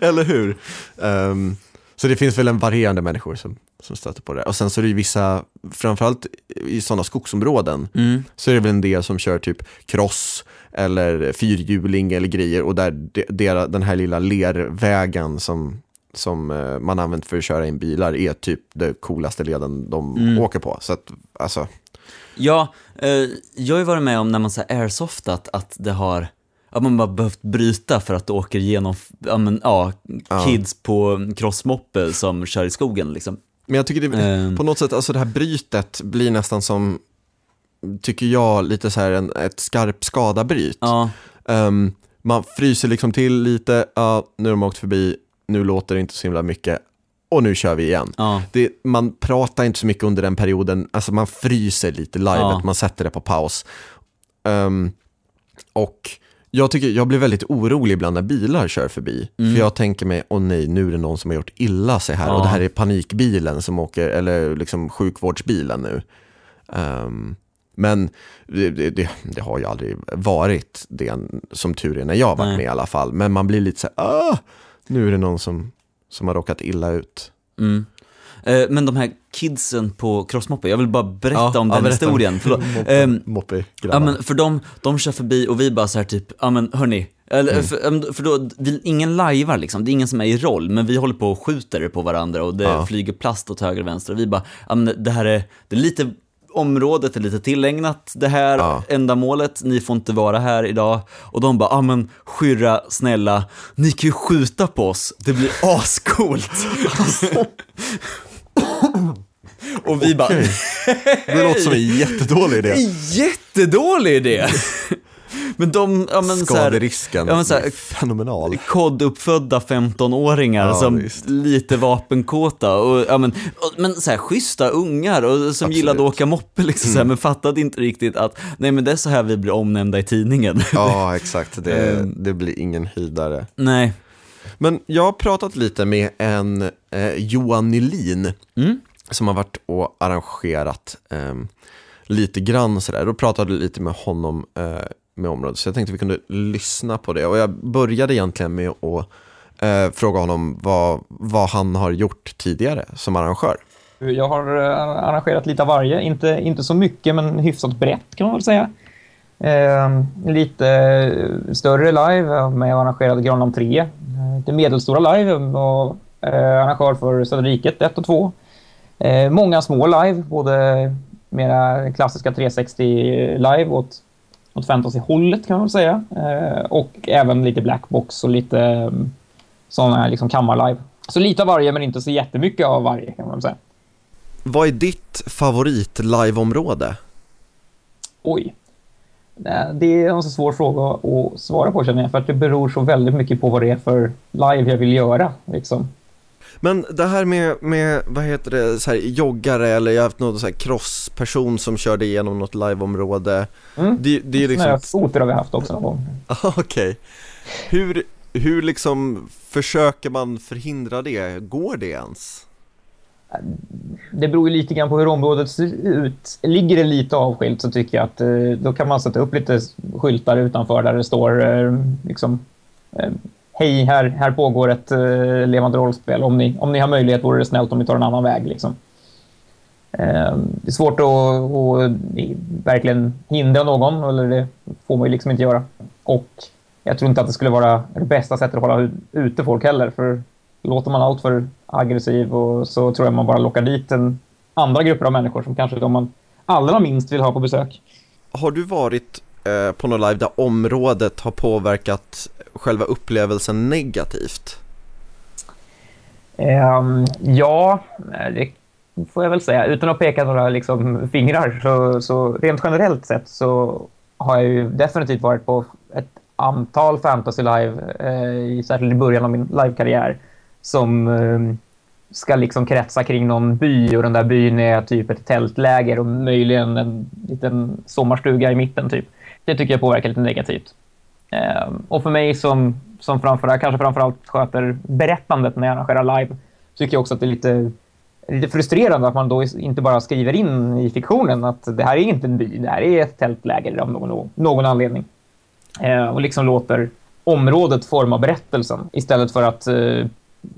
S1: eller hur? Ehm, så det finns väl en varierande människor som, som stöter på det. Och sen så är det ju vissa, framförallt i sådana skogsområden,
S2: Mm.
S1: så är det väl en del som kör typ cross eller fyrhjuling eller grejer och där de, dera- den här lilla lervägen som, som eh, man använt för att köra in bilar är typ det coolaste leden de
S2: Mm.
S1: åker på. Så att, alltså,
S2: Ja, eh, jag har ju varit med om när man så airsoftat att det har, att man bara behövt bryta för att det åker igenom, ja men ja, kids på crossmoppe som kör i skogen liksom.
S1: men jag tycker det,
S2: Ehm.
S1: på något sätt, alltså det här brytet blir nästan som, tycker jag, lite så här en, ett skarp skadabryt.
S2: Ja,
S1: Ehm, man fryser liksom till lite, ja, nu har de åkt förbi, nu låter det inte så himla mycket och nu kör vi igen.
S2: ja,
S1: Det, man pratar inte så mycket under den perioden, alltså man fryser lite livet,
S2: Ja.
S1: man sätter det på paus. Ehm, och jag, tycker, jag blir väldigt orolig ibland när bilar kör förbi. För jag tänker mig, åh nej, nu är det någon som har gjort illa sig här.
S2: Ja.
S1: Och det här är panikbilen som åker, eller liksom sjukvårdsbilen nu. Ehm, men det, det, det, det har ju aldrig varit det, som tur är, när jag har varit
S2: Nej.
S1: med i alla fall. Men man blir lite så här, ah, nu är det någon som, som har råkat illa ut.
S2: Mm. Eh, Men de här kidsen på crossmoppe, jag vill bara berätta
S1: Ja,
S2: om
S1: ja,
S2: den
S1: berätta.
S2: historien. Förlåt.
S1: Moppe-
S2: Ehm. Ja men för de, de kör förbi och vi bara så här typ, ja men hörni, eller,
S1: Mm.
S2: för, för då, vi, ingen lajvar liksom, det är ingen som är i roll, men vi håller på och skjuter på varandra och det
S1: Ja.
S2: flyger plast åt höger och vänster och vi bara, ja men det här är, det är lite, området är lite tillägnat det här
S1: Ja.
S2: ändamålet, ni får inte vara här idag. Och de bara, ja men skyrra, snälla, ni kan ju skjuta på oss, det blir ascoolt. och vi bara,
S1: Okej. Det låter som en jättedålig idé.
S2: Jättedålig idé! men de, ja men så här,
S1: Skaderisken
S2: ja, men så här-
S1: är fenomenal.
S2: koduppfödda 15-åringar
S1: Ja,
S2: som
S1: visst.
S2: lite vapenkåta och, ja men, och, men så här schyssta ungar och som gillade att åka moppe liksom så här, men fattade inte riktigt att nej men det är så här vi blir omnämnda i tidningen.
S1: Ja, exakt. Det,
S2: Ehm.
S1: det blir ingen höjdare.
S2: nej.
S1: Men jag har pratat lite med en eh, Johan Nylin
S2: Mm
S1: som har varit och arrangerat eh, lite grann sådär. Då pratade jag lite med honom eh, med området, så jag tänkte vi kunde lyssna på det. Och jag började egentligen med att eh, fråga honom vad, vad han har gjort tidigare som arrangör.
S3: Jag har eh, arrangerat lite av varje. Inte, inte så mycket, men hyfsat brett kan man väl säga. Ehm, eh, lite större live eh, med med arrangerade Granland 3. Eh, lite medelstora live och eh, arrangör för Söderriket 1 och 2. Eh, många små live, både mera klassiska 360 live åt, åt fantasy-hållet kan man väl säga. Eh, och även lite blackbox och lite eh, sådana här liksom kammarlive. Så lite av varje, men inte så jättemycket av varje kan man säga.
S1: Vad är ditt favorit-liveområde?
S3: Oj. Nej, Det är en så svår fråga att svara på känner jag, för att det beror så väldigt mycket på vad det är för live jag vill göra. Liksom.
S1: Men det här med, med vad heter det, så här, joggare eller jag har haft någon så här crossperson som körde igenom något liveområde.
S3: Mm.
S1: Det, det är ju liksom...
S3: Snöskoter har vi haft också någon gång.
S1: Ah, Okej. Hur, hur liksom försöker man förhindra det? Går det ens?
S3: Det beror ju lite grann på hur området ser ut. Ligger det lite avskilt så tycker jag att eh, då kan man sätta upp lite skyltar utanför där det står eh, liksom eh, Hej, här, här pågår ett eh, levande rollspel. Om ni, om ni har möjlighet vore det snällt om ni tar en annan väg. Liksom. Eh, det är svårt att, att eh, verkligen hindra någon, eller det får man ju liksom inte göra. Och jag tror inte att det skulle vara det bästa sättet att hålla ute folk heller, för låter man allt för aggressiv och så tror jag man bara lockar dit en andra grupper av människor som kanske de man allra minst vill ha på besök.
S1: Har du varit eh, på något live där området har påverkat själva upplevelsen negativt?
S3: Um, ja, det får jag väl säga. Utan att peka några liksom, fingrar så, så rent generellt sett så har jag ju definitivt varit på ett antal fantasy live, eh, särskilt i början av min livekarriär, som eh, ska liksom kretsa kring någon by och den där byn är typ ett tältläger och möjligen en liten sommarstuga i mitten typ. Det tycker jag påverkar lite negativt. Eh, och för mig som, som framför, kanske framförallt sköter berättandet när jag arrangerar live, tycker jag också att det är lite, lite frustrerande att man då inte bara skriver in i fiktionen att det här är inte en by, det här är ett tältläger av någon, någon anledning. Eh, och liksom låter området forma berättelsen istället för att eh,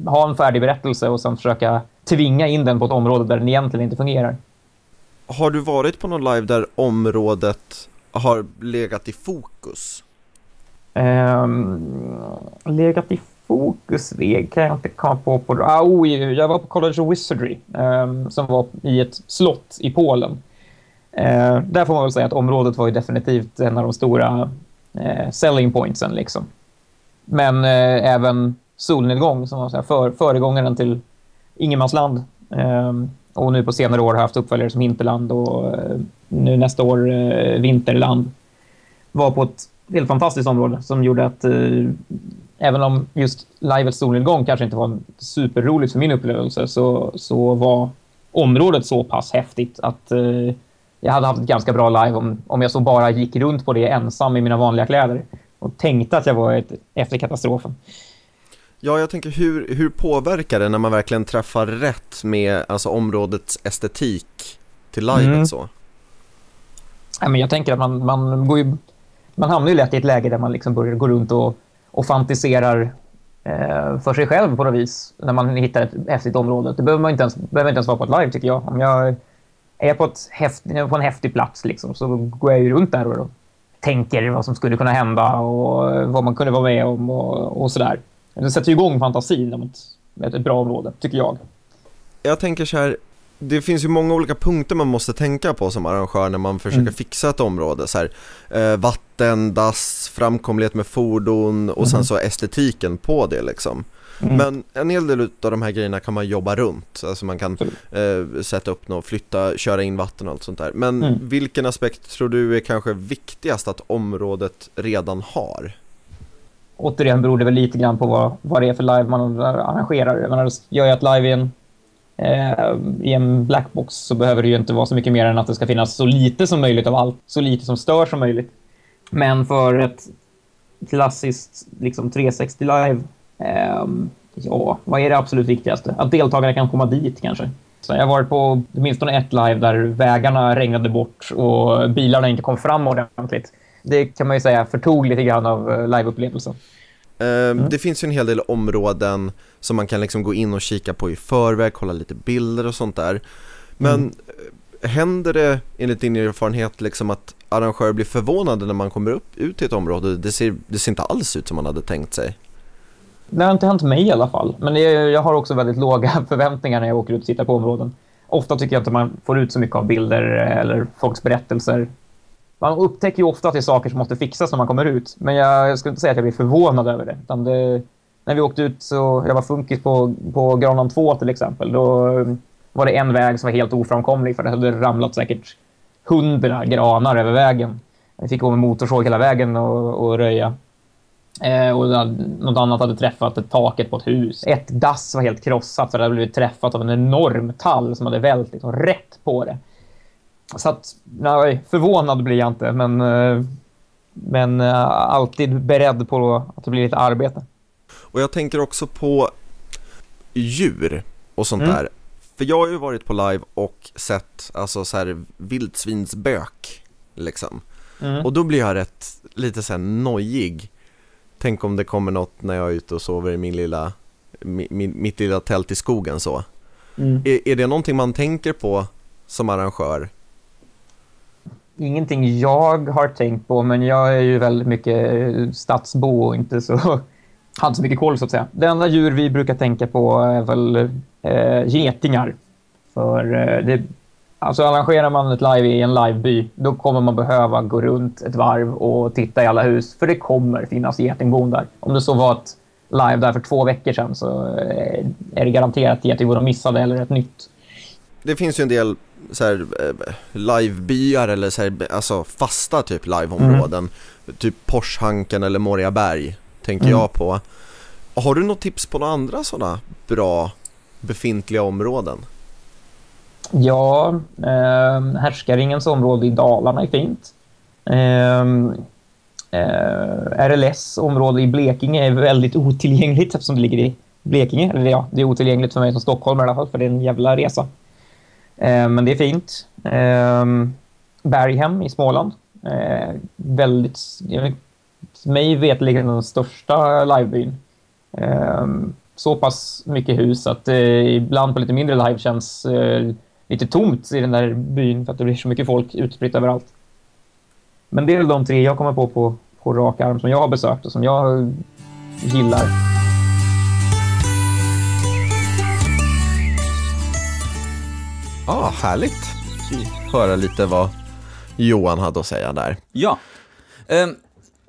S3: ha en färdig berättelse och sen försöka tvinga in den på ett område där den egentligen inte fungerar.
S1: Har du varit på någon live där området har legat i fokus?
S3: Eh, legat i fokus, det kan jag inte komma på. på ah, oh, jag var på College of Wizardry eh, som var i ett slott i Polen. Eh, där får man väl säga att området var ju definitivt en av de stora eh, selling pointsen. Liksom. Men eh, även solnedgång som var så här, för, föregångaren till ingenmansland. Ehm, och nu på senare år har jag haft uppföljare som Hinterland och eh, nu nästa år eh, Vinterland. Var på ett helt fantastiskt område som gjorde att eh, även om just livets solnedgång kanske inte var superroligt för min upplevelse så, så var området så pass häftigt att eh, jag hade haft ett ganska bra live om, om jag så bara gick runt på det ensam i mina vanliga kläder och tänkte att jag var ett, efter katastrofen.
S1: Ja, jag tänker hur, hur påverkar det när man verkligen träffar rätt med alltså, områdets estetik till livet
S3: Mm.
S1: så?
S3: Ja, men jag tänker att man, man, går ju, man hamnar ju lätt i ett läge där man liksom börjar gå runt och, och fantiserar eh, för sig själv på något vis när man hittar ett häftigt område. Det behöver man inte ens, behöver inte ens vara på ett live tycker jag. Om jag är på, ett häft, på en häftig plats liksom, så går jag ju runt där och tänker vad som skulle kunna hända och vad man kunde vara med om och, och sådär. Det sätter ju igång fantasin om ett, ett bra område, tycker jag.
S1: Jag tänker så här, det finns ju många olika punkter man måste tänka på som arrangör när man försöker
S3: Mm.
S1: fixa ett område. Så här, eh, vatten, dass, framkomlighet med fordon och sen
S3: Mhm.
S1: så estetiken på det liksom.
S3: Mm.
S1: Men en hel del av de här grejerna kan man jobba runt. Alltså man kan eh, sätta upp något, flytta, köra in vatten och allt sånt där. Men
S3: Mm.
S1: vilken aspekt tror du är kanske viktigast att området redan har?
S3: återigen beror det väl lite grann på vad, vad det är för live man arrangerar. Jag menar, gör jag ett live i en, Eh, i en blackbox så behöver det ju inte vara så mycket mer än att det ska finnas så lite som möjligt av allt. Så lite som stör som möjligt. Men för ett klassiskt liksom 360 live, eh, ja, vad är det absolut viktigaste? Att deltagarna kan komma dit kanske. Så jag har varit på åtminstone ett live där vägarna regnade bort och bilarna inte kom fram ordentligt. Det kan man ju säga förtog lite grann av eh, liveupplevelsen.
S1: Eh, Det finns ju en hel del områden som man kan liksom gå in och kika på i förväg, kolla lite bilder och sånt där. Men
S3: Mm.
S1: eh, händer det enligt din erfarenhet liksom att arrangörer blir förvånade när man kommer upp, ut till ett område? Det ser, det ser inte alls ut som man hade tänkt sig.
S3: Det har inte hänt mig i alla fall. Men det, jag har också väldigt låga förväntningar när jag åker ut och tittar på områden. Ofta tycker jag inte man får ut så mycket av bilder eller folks berättelser. Man upptäcker ju ofta att det är saker som måste fixas när man kommer ut. Men jag, jag skulle inte säga att jag blir förvånad över det. Utan det när vi åkte ut så, jag var funkis på, på Granholm 2 till exempel. Då um, var det en väg som var helt oframkomlig för det hade ramlat säkert hundra granar över vägen. Vi fick gå med motorsåg hela vägen och, och röja. Eh, och något annat hade träffat ett taket på ett hus. Ett dass var helt krossat för det hade blivit träffat av en enorm tall som hade vält liksom, rätt på det. Så att, nej, förvånad blir jag inte, men, eh, men eh, alltid beredd på att det blir lite arbete.
S1: Och jag tänker också på djur och sånt
S3: Mm.
S1: där. För jag har ju varit på live och sett alltså så här vildsvinsbök liksom.
S3: Mm.
S1: Och då blir jag rätt lite så här nojig. Tänk om det kommer något när jag är ute och sover i min lilla, mi, min, mitt lilla tält i skogen så.
S3: Mm.
S1: Är, är det någonting man tänker på som arrangör?
S3: Ingenting jag har tänkt på, men jag är ju väldigt mycket eh, stadsbo och inte så... hade inte så mycket koll, så att säga. Det enda djur vi brukar tänka på är väl eh, getingar. För eh, det... Alltså arrangerar man ett live i en liveby, då kommer man behöva gå runt ett varv och titta i alla hus. För det kommer finnas getingbon där. Om det så var ett live där för två veckor sedan så eh, är det garanterat getingbon de missade eller ett nytt.
S1: Det finns ju en del så här, eh, livebyar eller så här, alltså fasta typ liveområden. Typ Porshanken eller Moriaberg tänker
S3: Mm.
S1: jag på. Har du något tips på några andra sådana bra befintliga områden?
S3: Ja, eh, Härskaringens område i Dalarna är fint. Eh, eh, RLS område i Blekinge är väldigt otillgängligt eftersom det ligger i Blekinge. Eller ja, det är otillgängligt för mig som stockholmare i alla fall, för det är en jävla resa. Eh, men det är fint. Eh, Berghem i Småland. Eh, väldigt, mig vetligen den största livebyn. Eh, så pass mycket hus att eh, ibland på lite mindre live känns eh, lite tomt i den där byn för att det blir så mycket folk utspritt överallt. Men det är de tre jag kommer på på, på rak arm som jag har besökt och som jag gillar.
S1: Ja, ah, härligt. Höra lite vad Johan hade att säga där.
S2: Ja. Ehm,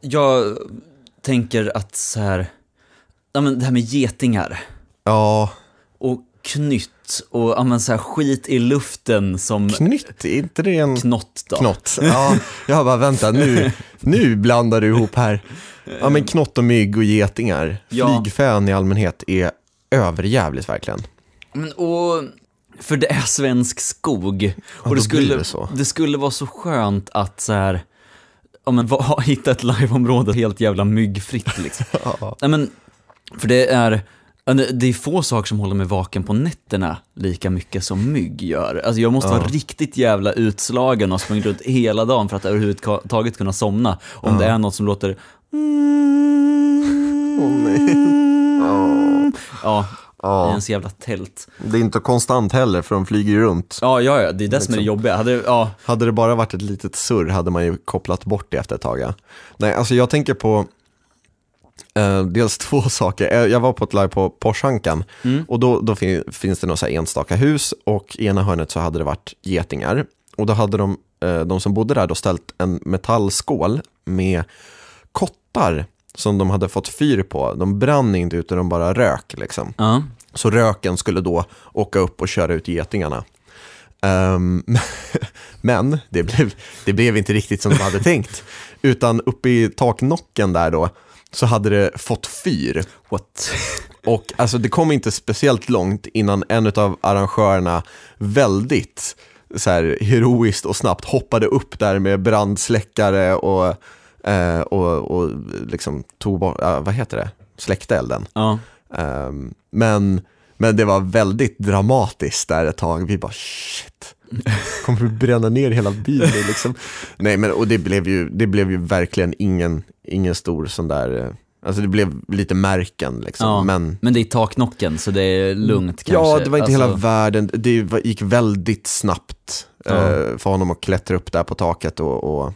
S2: jag tänker att så här, ja men det här med getingar
S1: Ja,
S2: och knytt och ja men så här skit i luften som
S1: knytt, är inte det en
S2: knott då.
S1: knott? Ja, jag bara vänta nu, nu blandar du ihop här. Ja men knott och mygg och getingar,
S2: Ja.
S1: flygfän i allmänhet är överjävligt verkligen.
S2: Men, och För det är svensk skog. och
S1: då
S2: det skulle,
S1: det
S2: det skulle vara så skönt att så här, ja, men, va, hitta ett liveområde helt jävla myggfritt liksom. Nej, men, för det är, ja, det- är få saker som håller mig vaken på nätterna lika mycket som mygg gör. Alltså jag måste vara riktigt jävla utslagen och sprungit runt hela dagen för att överhuvudtaget kunna somna. Om det är något som låter Ja, i
S1: Ja.
S2: ens jävla tält.
S1: Det är inte konstant heller för de flyger ju runt.
S2: Ja, ja, ja, det är det som är det
S1: Liksom.
S2: jobbiga. Hade, ja,
S1: Hade det bara varit ett litet surr hade man ju kopplat bort det efter ett tag. Ja. Nej, alltså jag tänker på eh, dels två saker. Eh, Jag var på ett live på Porshankan och då, då fin- finns det några enstaka hus och i ena hörnet så hade det varit getingar. Och då hade de, eh, de som bodde där då ställt en metallskål med kottar som de hade fått fyr på. De brann inte utan de bara rök liksom.
S2: ja.
S1: Så röken skulle då åka upp och köra ut getingarna. Ehm, men det blev, det blev inte riktigt som de hade tänkt. Utan uppe i taknocken där då, så hade det fått fyr.
S2: What?
S1: Och alltså det kom inte speciellt långt innan en av arrangörerna väldigt så här, heroiskt och snabbt hoppade upp där med brandsläckare och, eh, och, och liksom tog bort, ja, vad heter det, släckte elden.
S2: Ja.
S1: Ehm, men, men det var väldigt dramatiskt där ett tag. Vi bara shit, kommer vi bränna ner hela bilen liksom? Nej men och det blev ju, det blev ju verkligen ingen, ingen stor sån där, eh, alltså det blev lite märken liksom.
S2: ja.
S1: Men
S2: Men det är taknocken, så det är lugnt kanske.
S1: ja, det var inte hela
S2: Alltså,
S1: världen, det gick väldigt snabbt
S2: Ja.
S1: eh, för honom att klättra upp där på taket och, och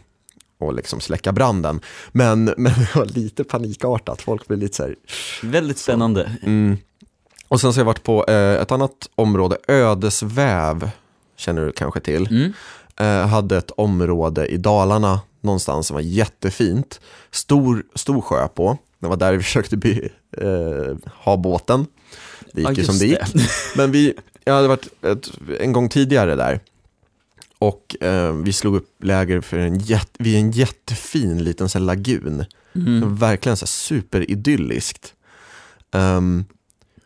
S1: och liksom släcka branden. Men, men det var lite panikartat, folk blev lite så här,
S2: Väldigt spännande.
S1: Mm. Och sen så har jag varit på eh, ett annat område, Ödesväv, känner du kanske till.
S2: Mm.
S1: Eh, hade ett område i Dalarna någonstans som var jättefint. Stor, stor sjö på. Det var där vi försökte by, eh, ha båten. Det gick
S2: Ja,
S1: ju som det gick.
S2: det.
S1: Men vi, jag hade varit ett, en gång tidigare där. Och eh, vi slog upp läger för en, jätt, vid en jättefin liten så här, lagun.
S2: Mm.
S1: Verkligen så här superidylliskt. Ehm,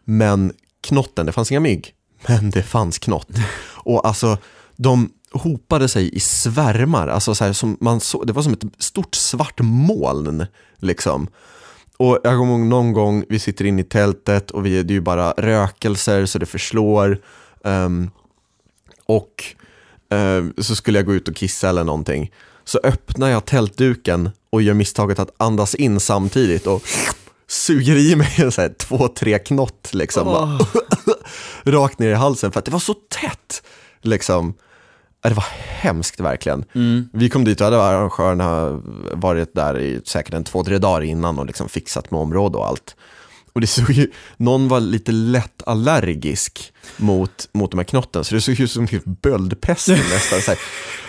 S1: men knotten, det fanns inga mygg, men det fanns knott. Och alltså, de hopade sig i svärmar, alltså så här, som man så, det var som ett stort svart moln. Liksom. Och jag kommer ihåg någon gång, vi sitter inne i tältet och vi, det är ju bara rökelser så det förslår. Ehm, och så skulle jag gå ut och kissa eller någonting. Så öppnar jag tältduken och gör misstaget att andas in samtidigt och suger i mig så här, två, tre knott liksom. Bara, rakt ner i halsen för att det var så tätt. Liksom. Det var hemskt verkligen.
S2: Mm.
S1: Vi kom dit och hade arrangörerna varit där i säkert en två, tre dagar innan och liksom fixat med område och allt. Och det såg ju, någon var lite lätt allergisk mot, mot de här knotten, så det såg ut som typ böldpesten nästan. Så här.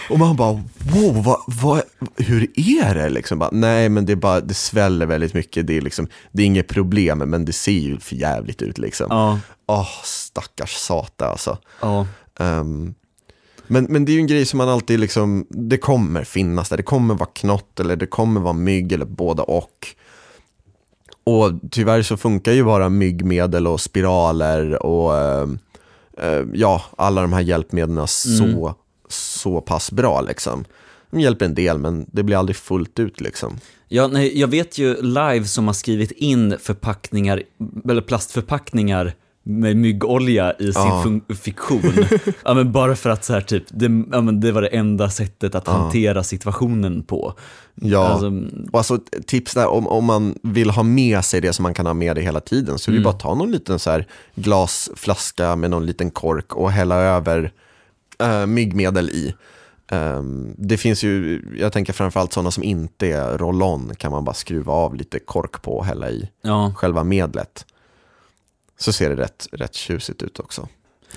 S1: Och man bara, wow, vad, vad, hur är det? Liksom bara, Nej, men det, är bara, det sväller väldigt mycket, det är, liksom, det är inget problem, men det ser ju för jävligt ut. Liksom.
S2: Ja,
S1: Åh, stackars sata alltså.
S2: ja.
S1: Ehm, men, men det är ju en grej som man alltid liksom, det kommer finnas där. Det kommer vara knott eller det kommer vara mygg eller båda och. Och tyvärr så funkar ju bara myggmedel och spiraler och ehm, eh, ja, alla de här hjälpmedlen så, så pass bra liksom. De hjälper en del men det blir aldrig fullt ut liksom.
S2: Ja, nej, jag vet ju live som har skrivit in förpackningar, eller plastförpackningar med myggolja i sin
S1: Ja.
S2: fun- fiktion. ja, men bara för att så här, typ, det, ja, men det var det enda sättet att hantera situationen på.
S1: Ja,
S2: Alltså,
S1: och alltså tips där om, om man vill ha med sig det som man kan ha med det hela tiden så är det ju bara att ta någon liten så här glasflaska med någon liten kork och hälla över äh, myggmedel i. Ehm, det finns ju, jag tänker framförallt sådana som inte är roll-on kan man bara skruva av lite kork på och hälla i
S2: ja.
S1: själva medlet. Så ser det rätt, rätt tjusigt ut också.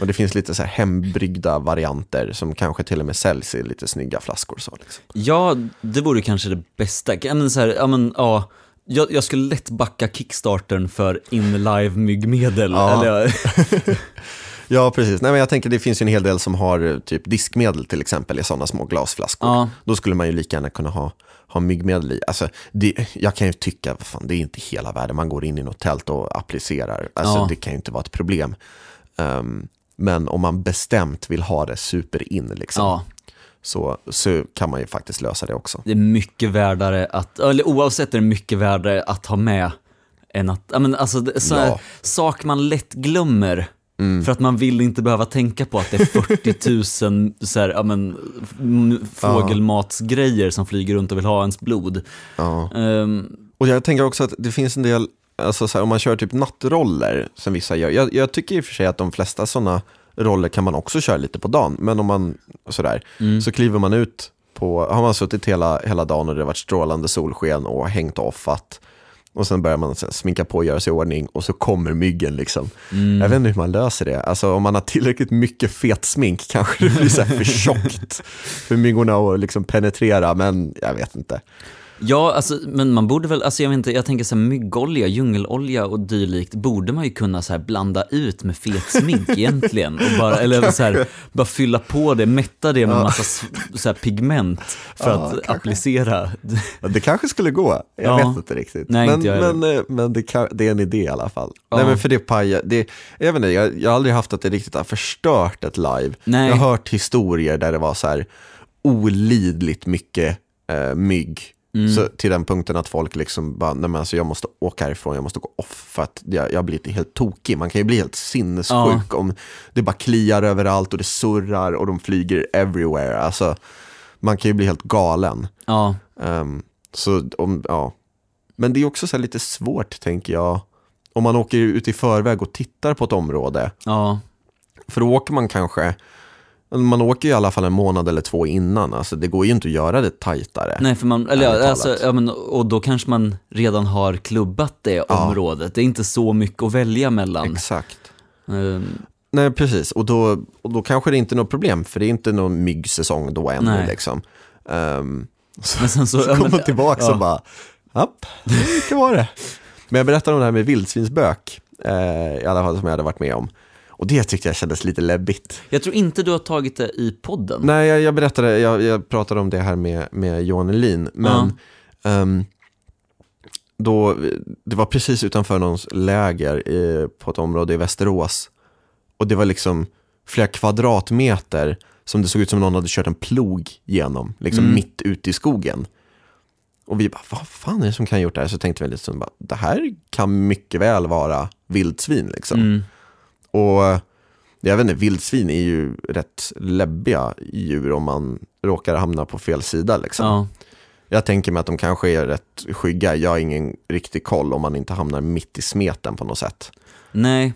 S1: Och det finns lite så här hembryggda varianter som kanske till och med säljs i lite snygga flaskor. Så liksom.
S2: ja, det vore kanske det bästa. Ja, men, så här, ja, men, ja, jag, jag skulle lätt backa kickstarten för in live myggmedel.
S1: Ja.
S2: Eller,
S1: Ja, precis. Nej, men jag tänker det finns ju en hel del som har typ diskmedel till exempel i sådana små glasflaskor.
S2: Ja.
S1: Då skulle man ju lika gärna kunna ha, ha myggmedel i. Alltså, det, jag kan ju tycka, vad fan, det är inte hela världen. Man går in i något tält och applicerar. Alltså,
S2: Ja.
S1: Det kan ju inte vara ett problem. Ehm, Men om man bestämt vill ha det super in liksom,
S2: Ja,
S1: så, så kan man ju faktiskt lösa det också.
S2: det är mycket värdare att, eller oavsett är det mycket värdare att ha med än att, men alltså så här,
S1: Ja.
S2: sak man lätt glömmer. För att man vill inte behöva tänka på att det är 40 000 så här, ja, men, fågelmatsgrejer som flyger runt och vill ha ens blod.
S1: Ja.
S2: Ehm,
S1: Och jag tänker också att det finns en del, alltså så här, om man kör typ nattroller som vissa gör. Jag, jag tycker i och för sig att de flesta sådana roller kan man också köra lite på dagen. Men om man sådär, så kliver man ut på, har man suttit hela, hela dagen och det har varit strålande solsken och hängt offat. Och sen börjar man sminka på och göra sig i ordning och så kommer myggen liksom. Jag vet inte hur man löser det. Alltså om man har tillräckligt mycket fet smink kanske det blir så här för tjockt för myggorna att liksom penetrera, men jag vet inte.
S2: Ja, alltså, men man borde väl, alltså jag vet inte, jag tänker så här myggolja, djungelolja och dylikt borde man ju kunna så här blanda ut med fet smink egentligen. Och bara, eller så här, bara fylla på det, mätta det med massa s- så här pigment för
S1: Ja,
S2: att
S1: kanske.
S2: applicera.
S1: Ja, Det kanske skulle gå, jag
S2: Ja.
S1: vet inte riktigt.
S2: Nej,
S1: men
S2: inte
S1: men, eh, men det, kan, det är en idé i alla fall.
S2: Ja.
S1: Nej men för det pajar, det, jag vet inte, jag, jag har aldrig haft att det riktigt har förstört ett live.
S2: Nej.
S1: Jag har hört historier där det var så här olidligt mycket eh, mygg.
S2: Mm.
S1: Så till den punkten att folk liksom bara, nej men alltså jag måste åka härifrån, jag måste gå off för att jag, jag blir helt tokig. Man kan ju bli helt sinnessjuk om det bara kliar överallt och det surrar och de flyger everywhere. Alltså, man kan ju bli helt galen.
S2: Ja,
S1: Ehm, så om, ja. Men det är också så lite svårt tänker jag. Om man åker ut i förväg och tittar på ett område.
S2: ja,
S1: För då åker man kanske, man åker i alla fall en månad eller två innan. Alltså det går ju inte att göra det tajtare.
S2: nej för man, eller ja, alltså, ja, men, och då kanske man redan har klubbat det området. Det är inte så mycket att välja mellan.
S1: Exakt.
S2: Ehm,
S1: Nej, precis. Och då, och då kanske det inte är något problem, för det är inte någon myggsäsong då ännu.
S2: Nej.
S1: Liksom. Ehm, så
S2: Men sen så,
S1: så
S2: ja,
S1: kommer man tillbaka
S2: ja.
S1: och bara, japp, det var det. Men jag berättade om det här med vildsvinsbök, eh, i alla fall som jag hade varit med om. Och det tyckte jag kändes lite läbbigt.
S2: Jag tror inte du har tagit det i podden.
S1: Nej, jag, jag berättade, jag, jag pratade om det här med, med Johan Elin, men ehm, då, det var precis utanför någons läger i, på ett område i Västerås. Och det var liksom flera kvadratmeter som det såg ut som någon hade kört en plog genom, liksom
S2: Mm.
S1: mitt ute i skogen. Och vi bara, vad fan är det som kan ha gjort det här? Så tänkte vi lite som bara, det här kan mycket väl vara vildsvin liksom.
S2: Mm.
S1: Och jag vet inte, vildsvin är ju rätt läbbiga djur om man råkar hamna på fel sida. Liksom.
S2: Ja.
S1: Jag tänker mig att de kanske är rätt skygga. Jag har ingen riktig koll om man inte hamnar mitt i smeten på något sätt.
S2: Nej.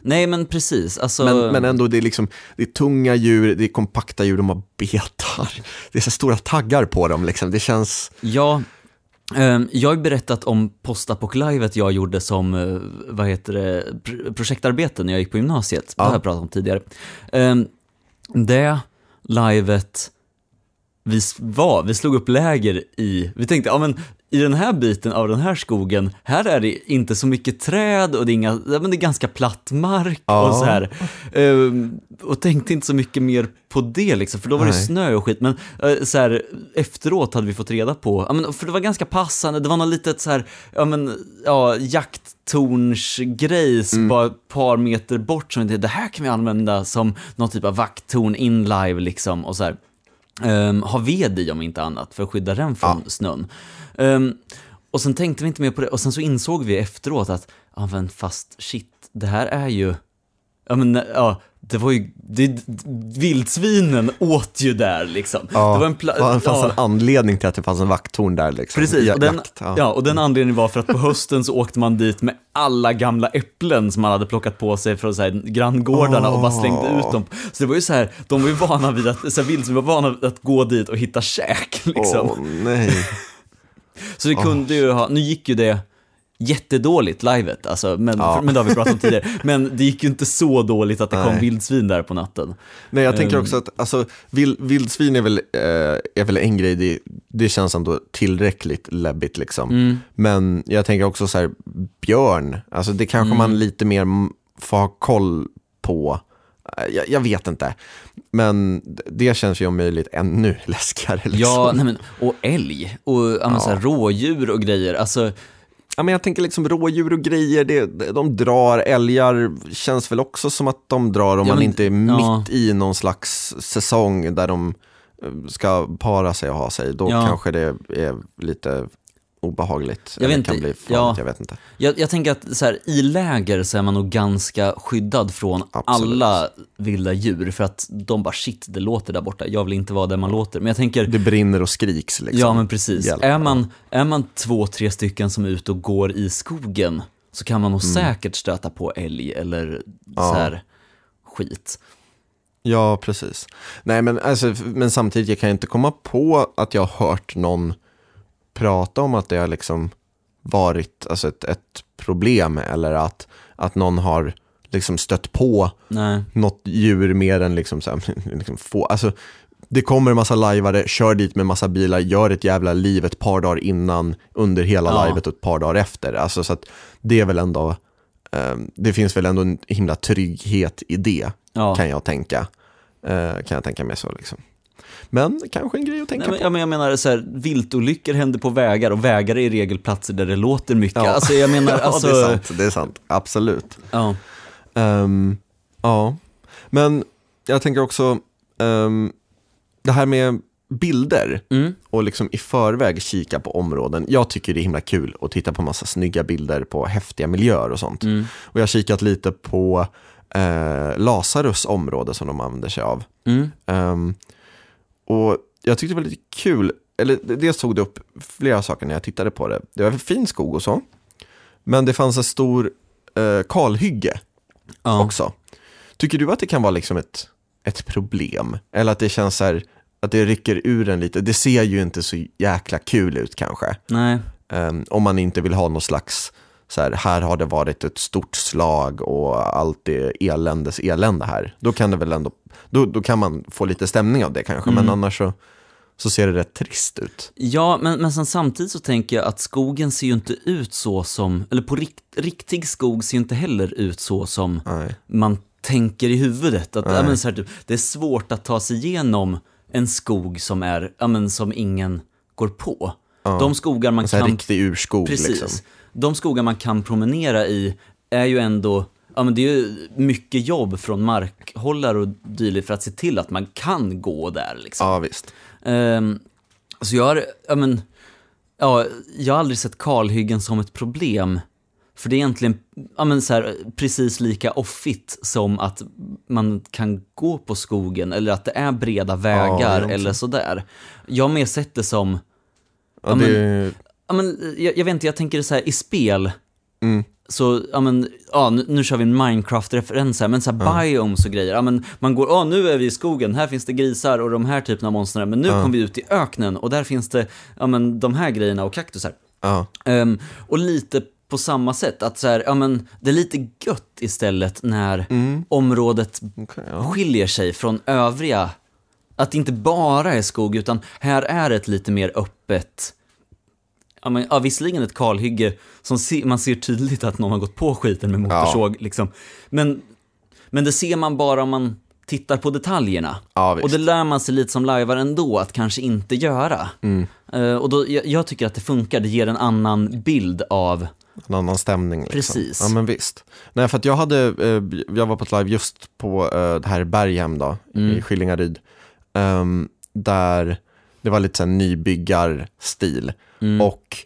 S2: Nej men precis, alltså.
S1: Men, men ändå, det är, liksom, det är tunga djur, det är kompakta djur, de har betar. Det är så stora taggar på dem. Liksom. Det känns...
S2: Ja, jag har berättat om postapoc-livet jag gjorde som, eh, vad heter det, pr- projektarbete när jag gick på gymnasiet. Det har jag pratat om tidigare. Ehm, Det livet vi var, vi slog upp läger i, vi tänkte, ja men i den här biten av den här skogen, här är det inte så mycket träd och det är, inga, men det är ganska platt mark
S1: Ja.
S2: och så här. Ehm, och tänkte inte så mycket mer på det liksom, för då var det
S1: Nej.
S2: snö och skit. Men eh, så här, efteråt hade vi fått reda på, ja, men, för det var ganska passande, det var något litet så här, ja men, ja, jakttornsgrej
S1: Mm.
S2: bara ett par meter bort som det här kan vi använda som någon typ av vakttorn in live liksom och så här. Um, ha ved i om inte annat för att skydda den från snön. Ehm, och sen tänkte vi inte mer på det och sen så insåg vi efteråt att, ja men fast shit, det här är ju, ja men ja, det var ju, det, vildsvinen åt ju där liksom.
S1: Ja,
S2: det var en pla-
S1: det fanns
S2: ja.
S1: en anledning till att det fanns en vakttorn där. Liksom.
S2: Precis,
S1: Ja-
S2: och den,
S1: jakt,
S2: ja. och den anledningen var för att på hösten så åkte man dit med alla gamla äpplen som man hade plockat på sig från så här granngårdarna och bara slängde ut dem. Så det var ju så här, de var ju vana vid att, så här, vildsvin var vana vid att gå dit och hitta käk liksom.
S1: Åh nej.
S2: Så det kunde ju ha, nu gick ju det jättedåligt, livet, alltså, men,
S1: Ja.
S2: men det har vi pratat om tidigare. Men det gick ju inte så dåligt att det kom
S1: Nej.
S2: vildsvin där på natten.
S1: Nej, jag tänker
S2: Ehm.
S1: också att alltså, vild, vildsvin är väl, eh, är väl en grej, det, det känns ändå tillräckligt läbbigt liksom.
S2: Mm.
S1: Men jag tänker också så här, björn, alltså det kanske
S2: Mm.
S1: man lite mer får ha koll på. Eh, Jag, jag vet inte, men det känns ju om möjligt ännu läskigare. Liksom.
S2: Ja, nej men, och älg och ja, rådjur och grejer. Alltså,
S1: ja, men jag tänker liksom rådjur och grejer, det, de drar. Älgar känns väl också som att de drar om
S2: Ja,
S1: man inte är
S2: ja.
S1: mitt i någon slags säsong där de eh, ska para sig och ha sig. Då
S2: Ja.
S1: kanske det är lite obehagligt.
S2: Jag vet
S1: kan
S2: inte,
S1: bli farligt,
S2: ja.
S1: jag vet inte.
S2: Jag, jag tänker att så här, i läger så är man nog ganska skyddad från
S1: Absolut.
S2: alla vilda djur för att de bara shit, det låter där borta, jag vill inte vara där man låter. Men jag tänker,
S1: Det brinner och skriks liksom.
S2: ja men precis,
S1: Hjälp.
S2: är man, är man två, tre stycken som är ute och går i skogen så kan man nog säkert stöta på älg eller
S1: Mm. Ja.
S2: så här skit.
S1: Ja, precis. Nej, men, alltså, men samtidigt, jag kan inte komma på att jag har hört någon prata om att det har liksom varit alltså, ett, ett problem eller att, att någon har liksom stött på
S2: Nej,
S1: något djur mer än liksom, så här, liksom få. Alltså, det kommer en massa lajvare, kör dit med massa bilar, gör ett jävla liv ett par dagar innan, under hela
S2: Ja.
S1: livet och ett par dagar efter. Alltså, så att det är väl ändå, eh, det finns väl ändå en himla trygghet i det,
S2: ja.
S1: kan jag tänka. Eh, kan jag tänka mig så liksom. Men kanske en grej att tänka
S2: Nej, men,
S1: på.
S2: ja, men jag menar, så här, viltolyckor händer på vägar och vägar är i regel platser där det låter mycket.
S1: Ja.
S2: Alltså jag menar,
S1: ja,
S2: alltså,
S1: det är sant, det är sant, absolut.
S2: Ja.
S1: Ehm, ja, men jag tänker också, ehm, det här med bilder
S2: Mm.
S1: och liksom i förväg kika på områden. Jag tycker det är himla kul att titta på massa snygga bilder på häftiga miljöer och sånt.
S2: Mm.
S1: Och jag har kikat lite på eh, Lazarus område som de använder sig av.
S2: Mm.
S1: Ehm, och jag tyckte det var lite kul, eller dels tog det upp flera saker när jag tittade på det. Det var fin skog och så, men det fanns en stor eh, kalhygge
S2: Ja.
S1: också. Tycker du att det kan vara liksom ett, ett problem? Eller att det känns så här, att det rycker ur en lite? Det ser ju inte så jäkla kul ut kanske.
S2: Nej.
S1: Ehm, om man inte vill ha någon slags, så här, här har det varit ett stort slag och allt är eländes elände här. Då kan det väl ändå, då, då kan man få lite stämning av det kanske, men annars så, så ser det rätt trist ut.
S2: Ja, men, men sen samtidigt så tänker jag att skogen ser ju inte ut så som, eller på rikt, riktig skog ser ju inte heller ut så som
S1: Nej.
S2: man tänker i huvudet. Att, ja, men så här, typ, det är svårt att ta sig igenom en skog som är, ja men som ingen går på. De skogar man
S1: En
S2: kan
S1: riktig urskog
S2: Precis.
S1: liksom.
S2: De skogar man kan promenera i är ju ändå, ja men det är ju mycket jobb från markhållare och dylikt för att se till att man kan gå där liksom.
S1: Ja, visst.
S2: Ehm, så jag har, ja men, ja, jag har aldrig sett kalhyggen som ett problem. För det är egentligen, ja men så här, precis lika offigt som att man kan gå på skogen eller att det är breda vägar
S1: egentligen.
S2: eller sådär. Jag har mer sett det som,
S1: Ja,
S2: Ja, men-
S1: det,
S2: ja men jag, jag vet inte, jag tänker så här i spel,
S1: Mm.
S2: Så, ja men, ja nu, nu kör vi en Minecraft-referens här, men så här biomes och grejer, ja men man går, ja nu är vi i skogen, här finns det grisar och de här typerna av monster, men nu kom vi ut i öknen och där finns det, ja men de här grejerna och kaktusar.
S1: ja.
S2: Ehm, och lite på samma sätt, att så här, ja men det är lite gött istället när området
S1: Okej, ja.
S2: skiljer sig från övriga, att det inte bara är skog, utan här är ett lite mer öppet, ja, men, ja visserligen ett kalhygge som se, man ser tydligt att någon har gått på skiten med motorsåg, liksom. men, men det ser man bara om man tittar på detaljerna.
S1: Ja,
S2: och det lär man sig lite som lajvare ändå att kanske inte göra.
S1: Mm.
S2: Eh, och då, jag, jag tycker att det funkar, det ger en annan bild av,
S1: En annan stämning. Liksom.
S2: Precis.
S1: Ja, men visst. Nej, för att jag hade, eh, jag var på ett live just på eh, det här Berghem då,
S2: Mm.
S1: i Skillingaryd. ehm, där det var lite så här nybyggarstil.
S2: Mm.
S1: Och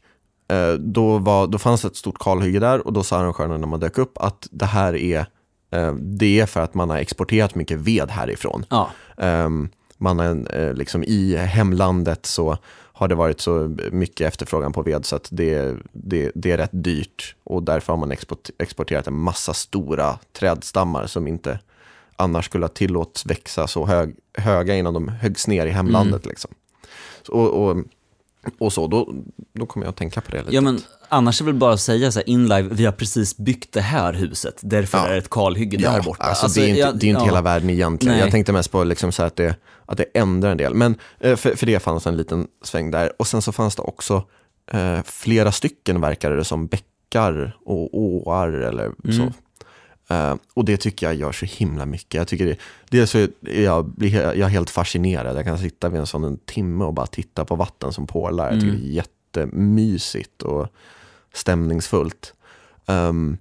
S1: eh, då, var, då fanns ett stort kalhygge där och då sa arrangörerna när man dök upp att det här är, eh, det är för att man har exporterat mycket ved härifrån.
S2: ja,
S1: Ehm, man har, eh, liksom I hemlandet så har det varit så mycket efterfrågan på ved så att det, det, det är rätt dyrt och därför har man export, exporterat en massa stora trädstammar som inte annars skulle ha tillåts växa så hög, höga innan de höggs ner i hemlandet. Liksom. Och, och, och så, då, då kommer jag att tänka på det lite.
S2: Ja men annars är väl bara att säga så här in live, vi har precis byggt det här huset, därför
S1: Ja.
S2: är det ett kalhygge där borta.
S1: Alltså, det är inte,
S2: jag-
S1: det är inte
S2: ja.
S1: hela världen egentligen.
S2: Nej.
S1: Jag tänkte mest på liksom så att, det, att det ändrar en del. Men eh, för, för det fanns en liten sväng där. Och sen så fanns det också eh, flera stycken verkade det som bäckar och åar eller
S2: Mm.
S1: så. Eh, och det tycker jag gör så himla mycket. Jag tycker det, dels så är jag, jag är helt fascinerad. Jag kan sitta vid en sån en timme och bara titta på vatten som porlar. Jag tycker
S2: Mm.
S1: det är jättemysigt. Och stämningsfullt. Ehm,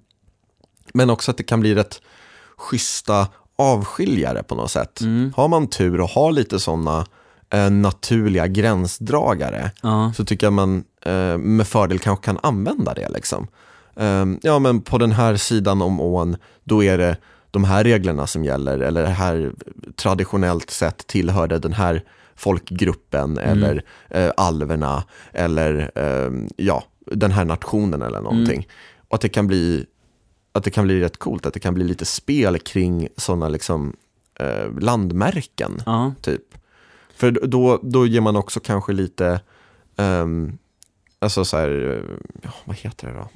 S1: men också att det kan bli rätt schyssta avskiljare på något sätt. Har man tur och har lite sådana eh, naturliga gränsdragare
S2: Ja.
S1: så tycker jag man eh, med fördel kanske kan använda det. Liksom. Ehm, ja, men på den här sidan om ån, då är det de här reglerna som gäller, eller det här traditionellt sett tillhörde den här folkgruppen, eller eh, alverna, eller ehm, ja, den här nationen eller någonting. Och att det kan bli att det kan bli rätt coolt, att det kan bli lite spel kring sådana liksom, eh, landmärken.
S2: Ja.
S1: Typ. För då, då ger man också kanske lite, ehm, alltså så här, eh, vad heter det då?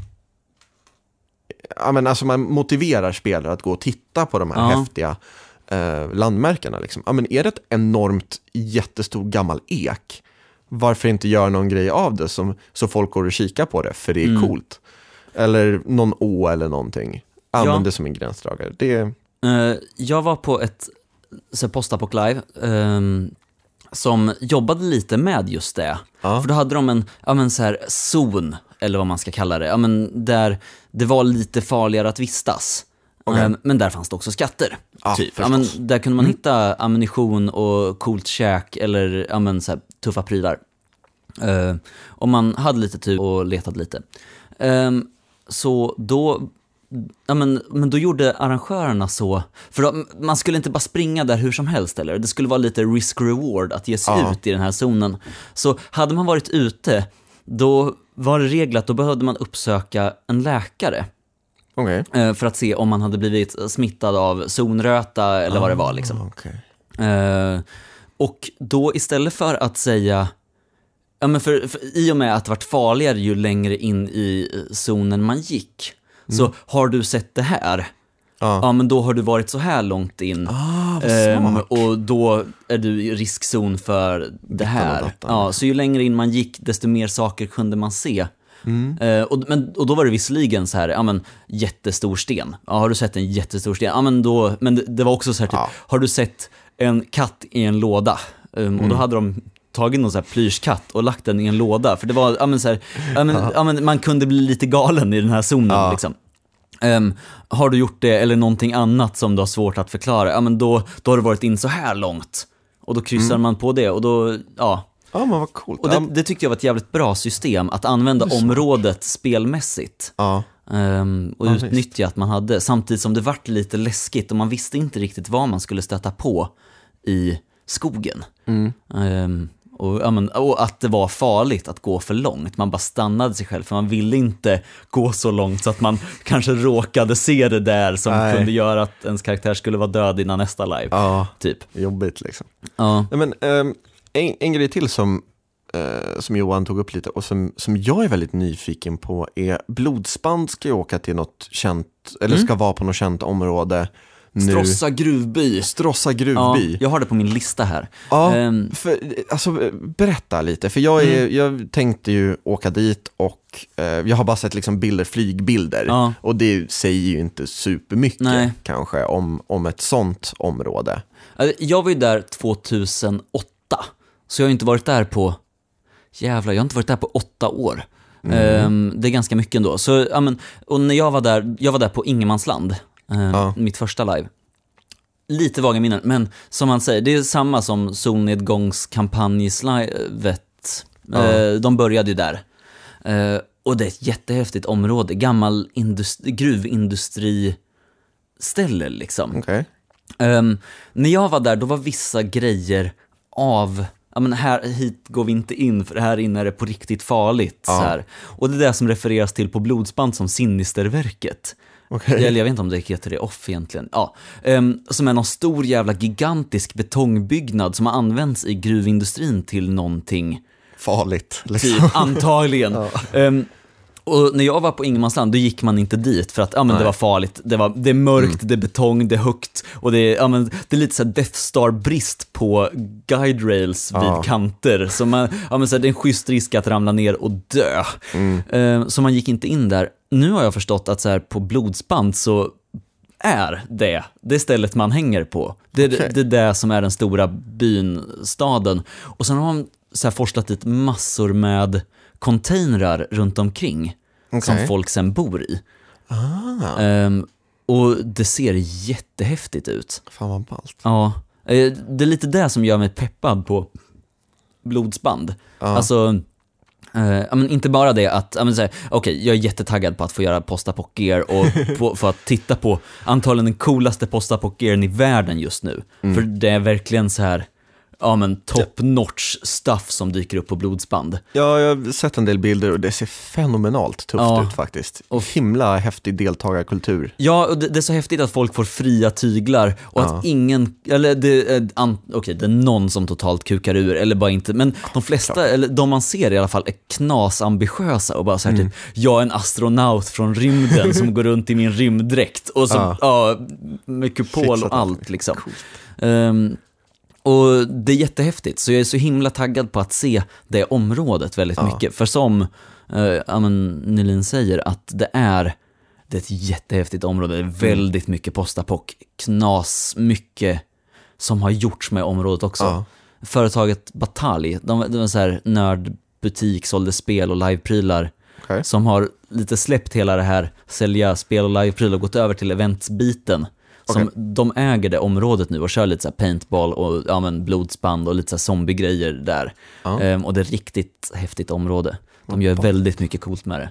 S1: Ja, men alltså man motiverar spelare att gå och titta på de här
S2: Ja.
S1: häftiga eh, landmärkena. Liksom. Ja, men är det ett enormt jättestor gammal ek, varför inte göra någon grej av det som, så folk går och kikar på det, för det är
S2: Mm.
S1: coolt. Eller någon å eller någonting. Använd
S2: Ja.
S1: det som en gränsdragare. Det
S2: Eh, jag var på ett Postapoc Live ehm, som jobbade lite med just det.
S1: Ja.
S2: För då hade de en ja, men så här, zon, eller vad man ska kalla det, ja, men där det var lite farligare att vistas.
S1: Okej.
S2: Ehm, men där fanns det också skatter.
S1: Ja,
S2: typ. ja, men där kunde man hitta ammunition och coolt käk eller ja, men så här, tuffa prylar. Uh, om man hade lite tur och letade lite. Ehm, så då, ja, men, men då gjorde arrangörerna så, för då, man skulle inte bara springa där hur som helst eller, det skulle vara lite risk-reward att ge sig
S1: Ja.
S2: ut i den här zonen. Så hade man varit ute, då var det regel att då behövde man uppsöka en läkare.
S1: okej.
S2: eh, För att se om man hade blivit smittad av zonröta eller vad det var liksom.
S1: Ah, okej.
S2: Eh, och då istället för att säga, ja men för, för i och med att det vart farligare ju längre in i eh, zonen man gick, så har du sett det här?
S1: Ja.
S2: Ja men då har du varit så här långt in.
S1: Ah,
S2: Ehm, och då är du i riskzon för det
S1: och
S2: här. Ja, så ju längre in man gick, desto mer saker kunde man se.
S1: Mm.
S2: Eh, och, men, och då var det visserligen så här, ja men jättestor sten. Ja, har du sett en jättestor sten? Ja men då, men det, det var också så här typ,
S1: Ja.
S2: har du sett en katt i en låda? Um, Och
S1: Mm.
S2: då hade de tagit någon så här plyschkatt och lagt den i en låda. För det var, ja men så här, ja, men, ja, men man kunde bli lite galen i den här zonen
S1: Ja.
S2: liksom. Ehm, har du gjort det eller någonting annat som du har svårt att förklara, ja men då, då har du varit in så här långt. Och då kryssar
S1: Mm.
S2: man på det och då, ja.
S1: Ja, men vad coolt.
S2: Och det, det tyckte jag var ett jävligt bra system, att använda området spelmässigt.
S1: ja.
S2: Ehm, och
S1: Ja, visst.
S2: utnyttja att man hade, samtidigt som det vart lite läskigt och man visste inte riktigt vad man skulle stöta på i skogen.
S1: Mm.
S2: Ehm, och, ja, men, och att det var farligt att gå för långt. Man bara stannade sig själv för man ville inte gå så långt så att man kanske råkade se det där som
S1: Nej.
S2: kunde göra att ens karaktär skulle vara död innan nästa live.
S1: ja,
S2: Typ.
S1: jobbigt liksom.
S2: Ja.
S1: Nej, men, ehm, en, en grej till som, eh, som Johan tog upp lite och som, som jag är väldigt nyfiken på är Blodsband ska ju åka till något känt, eller ska vara på något känt område nu.
S2: Stråssa gruvby.
S1: Stråssa
S2: Ja,
S1: gruvby.
S2: jag har det på min lista här.
S1: Ja,
S2: Ehm,
S1: för, alltså, berätta lite, för jag, är,
S2: Mm.
S1: jag tänkte ju åka dit och eh, jag har bara sett liksom bilder, flygbilder.
S2: Ja.
S1: Och det säger ju inte supermycket
S2: Nej.
S1: kanske om, om ett sånt område.
S2: Alltså, Jag var ju där 2008, så jag har inte varit där på, jävlar, jag har inte varit där på åtta år. Ehm, det är ganska mycket ändå. Så, ja, men, och när jag var där, jag var där på Ingenmansland, eh,
S1: Ja.
S2: mitt första live. Lite vaga minnen, men som han säger, det är samma som solnedgångskampanjslivet.
S1: Ja.
S2: Eh, de började ju där. Eh, och det är ett jättehäftigt område, gammal industri, gruvindustriställe liksom.
S1: Okej.
S2: Ehm, när jag var där, då var vissa grejer av, ja men här, hit går vi inte in för här inne är det på riktigt farligt.
S1: Ja.
S2: Så här. Och det är det som refereras till på Blodsband som Sinisterverket.
S1: Okej.
S2: Eller jag vet inte om det heter det off egentligen. Ja. Ehm, som är någon stor jävla gigantisk betongbyggnad som har använts i gruvindustrin till någonting
S1: Farligt. Liksom.
S2: Typ, antagligen. Ehm, och när jag var på Ingenmansland, då gick man inte dit för att ja, men det
S1: Nej. Mm.
S2: var farligt. Det, var, det är mörkt, det är betong, det är högt och det är, ja, men, det är lite så Death Star-brist på guide rails vid kanter. Så man, ja, men, så här, det är en schysst risk att ramla ner och dö.
S1: Mm.
S2: Ehm, så man gick inte in där. Nu har jag förstått att så här, på blodsband så är det det stället man hänger på. Det det, det är det som är den stora byn, staden. Och sen har man så här forslat dit massor med containrar runt omkring. som
S1: Okej.
S2: folk sen bor i.
S1: Ah,
S2: Ehm, och det ser jättehäftigt ut.
S1: fan vad ballt.
S2: Ja, eh, det är lite det som gör mig peppad på blodsband.
S1: Ja.
S2: Alltså, eh, men inte bara det att, här, okej, jag är jättetaggad på att få göra postapoc-gear och på, få att titta på antagligen den coolaste postapoc-gearen i världen just nu.
S1: Mm.
S2: För det är verkligen så här, ja men top notch stuff som dyker upp på blodsband.
S1: Ja, jag har sett en del bilder och det ser fenomenalt tufft
S2: Ja.
S1: ut faktiskt.
S2: Och-
S1: Himla häftig deltagarkultur.
S2: Ja, och det, det är så häftigt att folk får fria tyglar och
S1: Ja.
S2: att ingen, eller det är, an- okej, det är någon som totalt kukar ur, eller bara inte, men de flesta, eller de man ser i alla fall, är knasambitiösa och bara så här
S1: Mm.
S2: typ, jag är en astronaut från rymden som går runt i min rymddräkt och så,
S1: Ja.
S2: ja, med kupol
S1: Fixat
S2: och allt liksom. Ehm, och det är jättehäftigt, så jag är så himla taggad på att se det området väldigt
S1: Ja.
S2: mycket. För som men Nylin säger, att det är, det är ett jättehäftigt område. Det är väldigt mycket postapoc, knas, mycket som har gjorts med området också.
S1: Ja.
S2: Företaget Batalj, de, de var så här nördbutik, sålde spel och liveprylar
S1: Okej.
S2: som har lite släppt hela det här sälja spel och liveprylar och gått över till eventsbiten. Som
S1: Okej.
S2: De äger det området nu och kör lite så paintball och ja, men blodsband och lite så zombiegrejer där.
S1: Ja.
S2: Ehm, och det är ett riktigt häftigt område. De gör väldigt mycket coolt med det.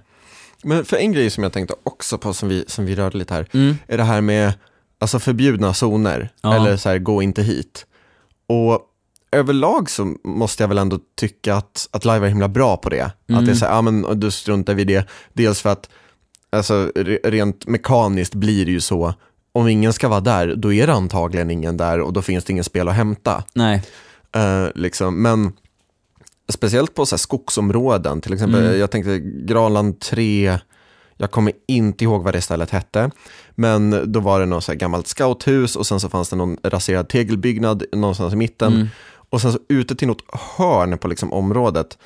S1: Men för en grej som jag tänkte också på som vi, som vi rörde lite här,
S2: Mm.
S1: är det här med alltså förbjudna zoner,
S2: Ja.
S1: eller så här, gå inte hit. Och överlag så måste jag väl ändå tycka att, att live är himla bra på det. Att det är
S2: Mm.
S1: så här, ja men då struntar vi det. Dels för att, alltså re- rent mekaniskt blir det ju så, om ingen ska vara där, då är det antagligen ingen där och då finns det ingen spel att hämta.
S2: Nej,
S1: Eh, liksom. Men speciellt på så här skogsområden, till exempel,
S2: Mm.
S1: jag tänkte Granland 3, jag kommer inte ihåg vad det stället hette, men då var det något så gammalt scouthus och sen så fanns det någon raserad tegelbyggnad någonstans i mitten.
S2: Mm.
S1: Och sen så ute till något hörn på liksom området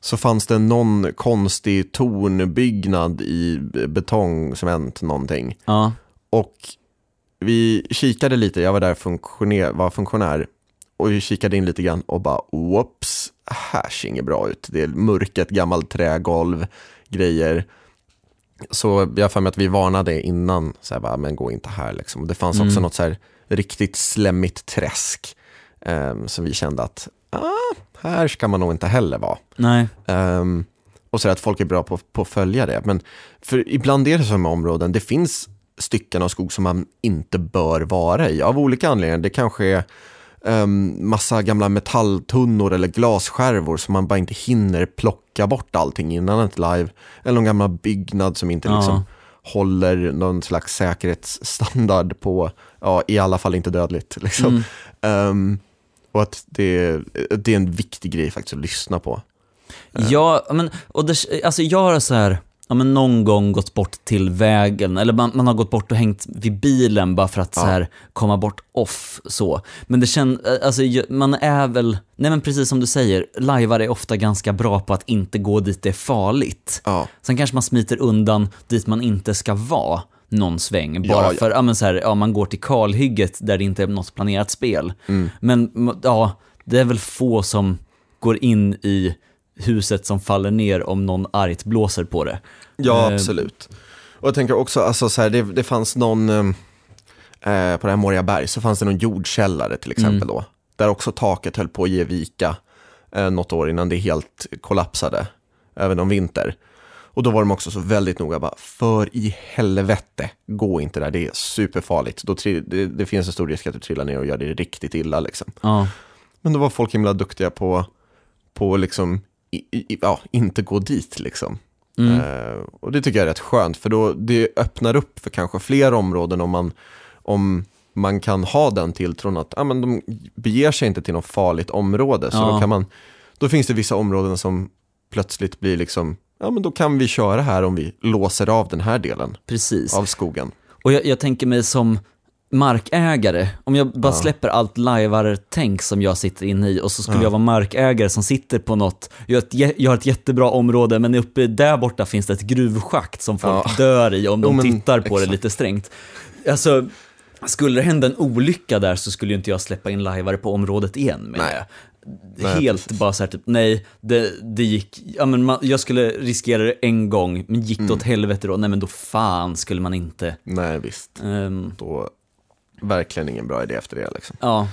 S1: så fanns det någon konstig tornbyggnad i betong, cement, någonting.
S2: ja,
S1: Och vi kikade lite, jag var där funktionär, var funktionär och vi kikade in lite grann och bara whoops, här ser inget bra ut. Det är mörket, gammalt trägolv, grejer. Så jag har för mig att vi varnade innan, så här bara, men gå inte här liksom. Det fanns också
S2: Mm.
S1: något så här riktigt slemmigt träsk um, som vi kände att, ah, här ska man nog inte heller vara.
S2: nej,
S1: Ehm, och så att folk är bra på, på att följa det. Men för ibland är det så med områden, det finns stycken av skog som man inte bör vara i av olika anledningar. Det kanske är um, massa gamla metalltunnor eller glasskärvor som man bara inte hinner plocka bort allting innan ett live. Eller någon gammal byggnad som inte
S2: Ja.
S1: liksom håller någon slags säkerhetsstandard på, ja i alla fall inte dödligt. Liksom.
S2: Mm.
S1: Ehm, och att det, det är en viktig grej faktiskt att lyssna på.
S2: Ja, men, och det, alltså jag har så här, ja, men någon gång gått bort till vägen, eller man, man har gått bort och hängt vid bilen bara för att så
S1: Ja.
S2: här, komma bort off så. Men det känns, alltså ju- man är väl, nej men precis som du säger, lajvare är ofta ganska bra på att inte gå dit det är farligt.
S1: Ja.
S2: Sen kanske man smiter undan dit man inte ska vara någon sväng, bara
S1: Ja,
S2: för, ja men så här, ja man går till kalhygget där det inte är något planerat spel.
S1: Mm.
S2: Men ja, det är väl få som går in i huset som faller ner om någon argt blåser på det.
S1: Ja,
S2: Eh,
S1: absolut. Och jag tänker också, alltså, så här, det, det fanns någon, eh, eh, på det här Moriaberg så fanns det någon jordkällare till exempel
S2: Mm.
S1: då. Där också taket höll på att ge vika eh, något år innan det helt kollapsade, även om vinter. Och då var de också så väldigt noga, bara, för i helvete, gå inte där, det är superfarligt. Då det, det finns en stor risk att du trillar ner och gör det riktigt illa. Liksom.
S2: Ja,
S1: Men då var folk himla duktiga på, på liksom, i, i, ja, inte gå dit liksom.
S2: mm.
S1: Eh, och det tycker jag är rätt skönt, för då det öppnar upp för kanske fler områden om man, om man kan ha den tilltron att ah, men de beger sig inte till något farligt område. Så
S2: Ja.
S1: då, kan man, då finns det vissa områden som plötsligt blir liksom, ja men då kan vi köra här om vi låser av den här delen
S2: precis.
S1: av skogen.
S2: Och jag, jag tänker mig som markägare, om jag bara
S1: Ja.
S2: släpper allt lajvar-tänk som jag sitter inne i och så skulle
S1: Ja.
S2: jag vara markägare som sitter på något, jag har, ett, jag har ett jättebra område men uppe där borta finns det ett gruvschakt som folk
S1: Ja.
S2: dör i om de
S1: Jo, men
S2: tittar på det
S1: exakt.
S2: lite strängt. Alltså, skulle det hända en olycka där så skulle ju inte jag släppa in lajvare på området igen med
S1: Nej.
S2: det.
S1: Nej,
S2: helt
S1: precis.
S2: bara så här typ, nej, det, det gick, ja men man, jag skulle riskera det en gång, men gick
S1: Mm.
S2: det åt helvete då, nej men då fan skulle man inte.
S1: Nej, visst.
S2: Ehm,
S1: Då verkligen ingen bra idé efter det liksom.
S2: ja,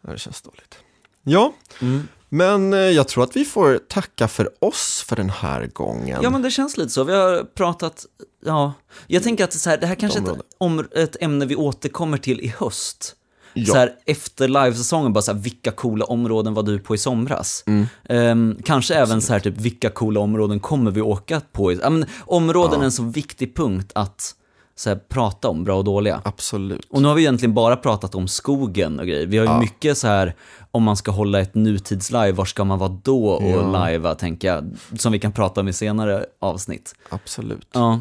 S1: Det känns dåligt. Ja,
S2: mm.
S1: men eh, jag tror att vi får tacka för oss för den här gången.
S2: ja men det känns lite så, vi har pratat, ja, jag tänker att så här, det här kanske är ett, om, ett ämne vi återkommer till i höst.
S1: Ja.
S2: Så här, efter livesäsongen, bara så här, vilka coola områden var du på i somras?
S1: Mm.
S2: Ehm, kanske även så här, typ, vilka coola områden kommer vi åka på? I, men, områden
S1: Ja.
S2: är en så viktig punkt att så här, prata om, bra och dåliga.
S1: Absolut.
S2: Och nu har vi egentligen bara pratat om skogen och grejer. Vi har ju
S1: Ja.
S2: mycket så här, om man ska hålla ett nutidslive, var ska man vara då och
S1: Ja.
S2: livea, tänker jag. Som vi kan prata om i senare avsnitt.
S1: Absolut.
S2: Ja,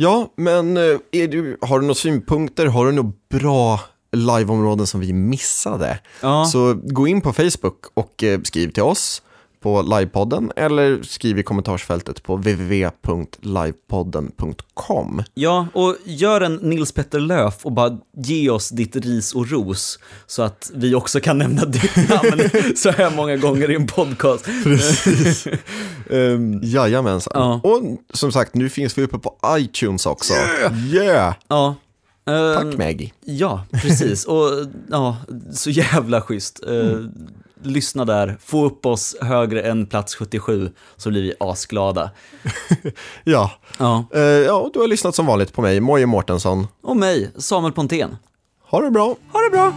S1: Ja, men eh, du, har du några synpunkter? Har du några bra liveområden som vi missade?
S2: ja.
S1: Så gå in på Facebook och eh, skriv till oss på livepodden eller skriv i kommentarsfältet på www.livepodden.com.
S2: ja och gör en Nils Petter Löf och bara ge oss ditt ris och ros så att vi också kan nämna ditt namn så här många gånger i en podcast.
S1: Precis.
S2: Ehm,
S1: Jajamensan.
S2: Ja.
S1: Och som sagt, nu finns vi uppe på iTunes också. Yeah!
S2: ja. Ehm,
S1: Tack Maggie.
S2: Ja, precis. Och ja, så jävla schysst.
S1: Mm.
S2: Lyssna där, få upp oss högre än plats 77 så blir vi asglada.
S1: Ja.
S2: Ja.
S1: Eh, ja, du har lyssnat som vanligt på mig, Moje Mårtensson.
S2: Och mig, Samuel Pontén.
S1: Ha det bra!
S2: Ha det bra!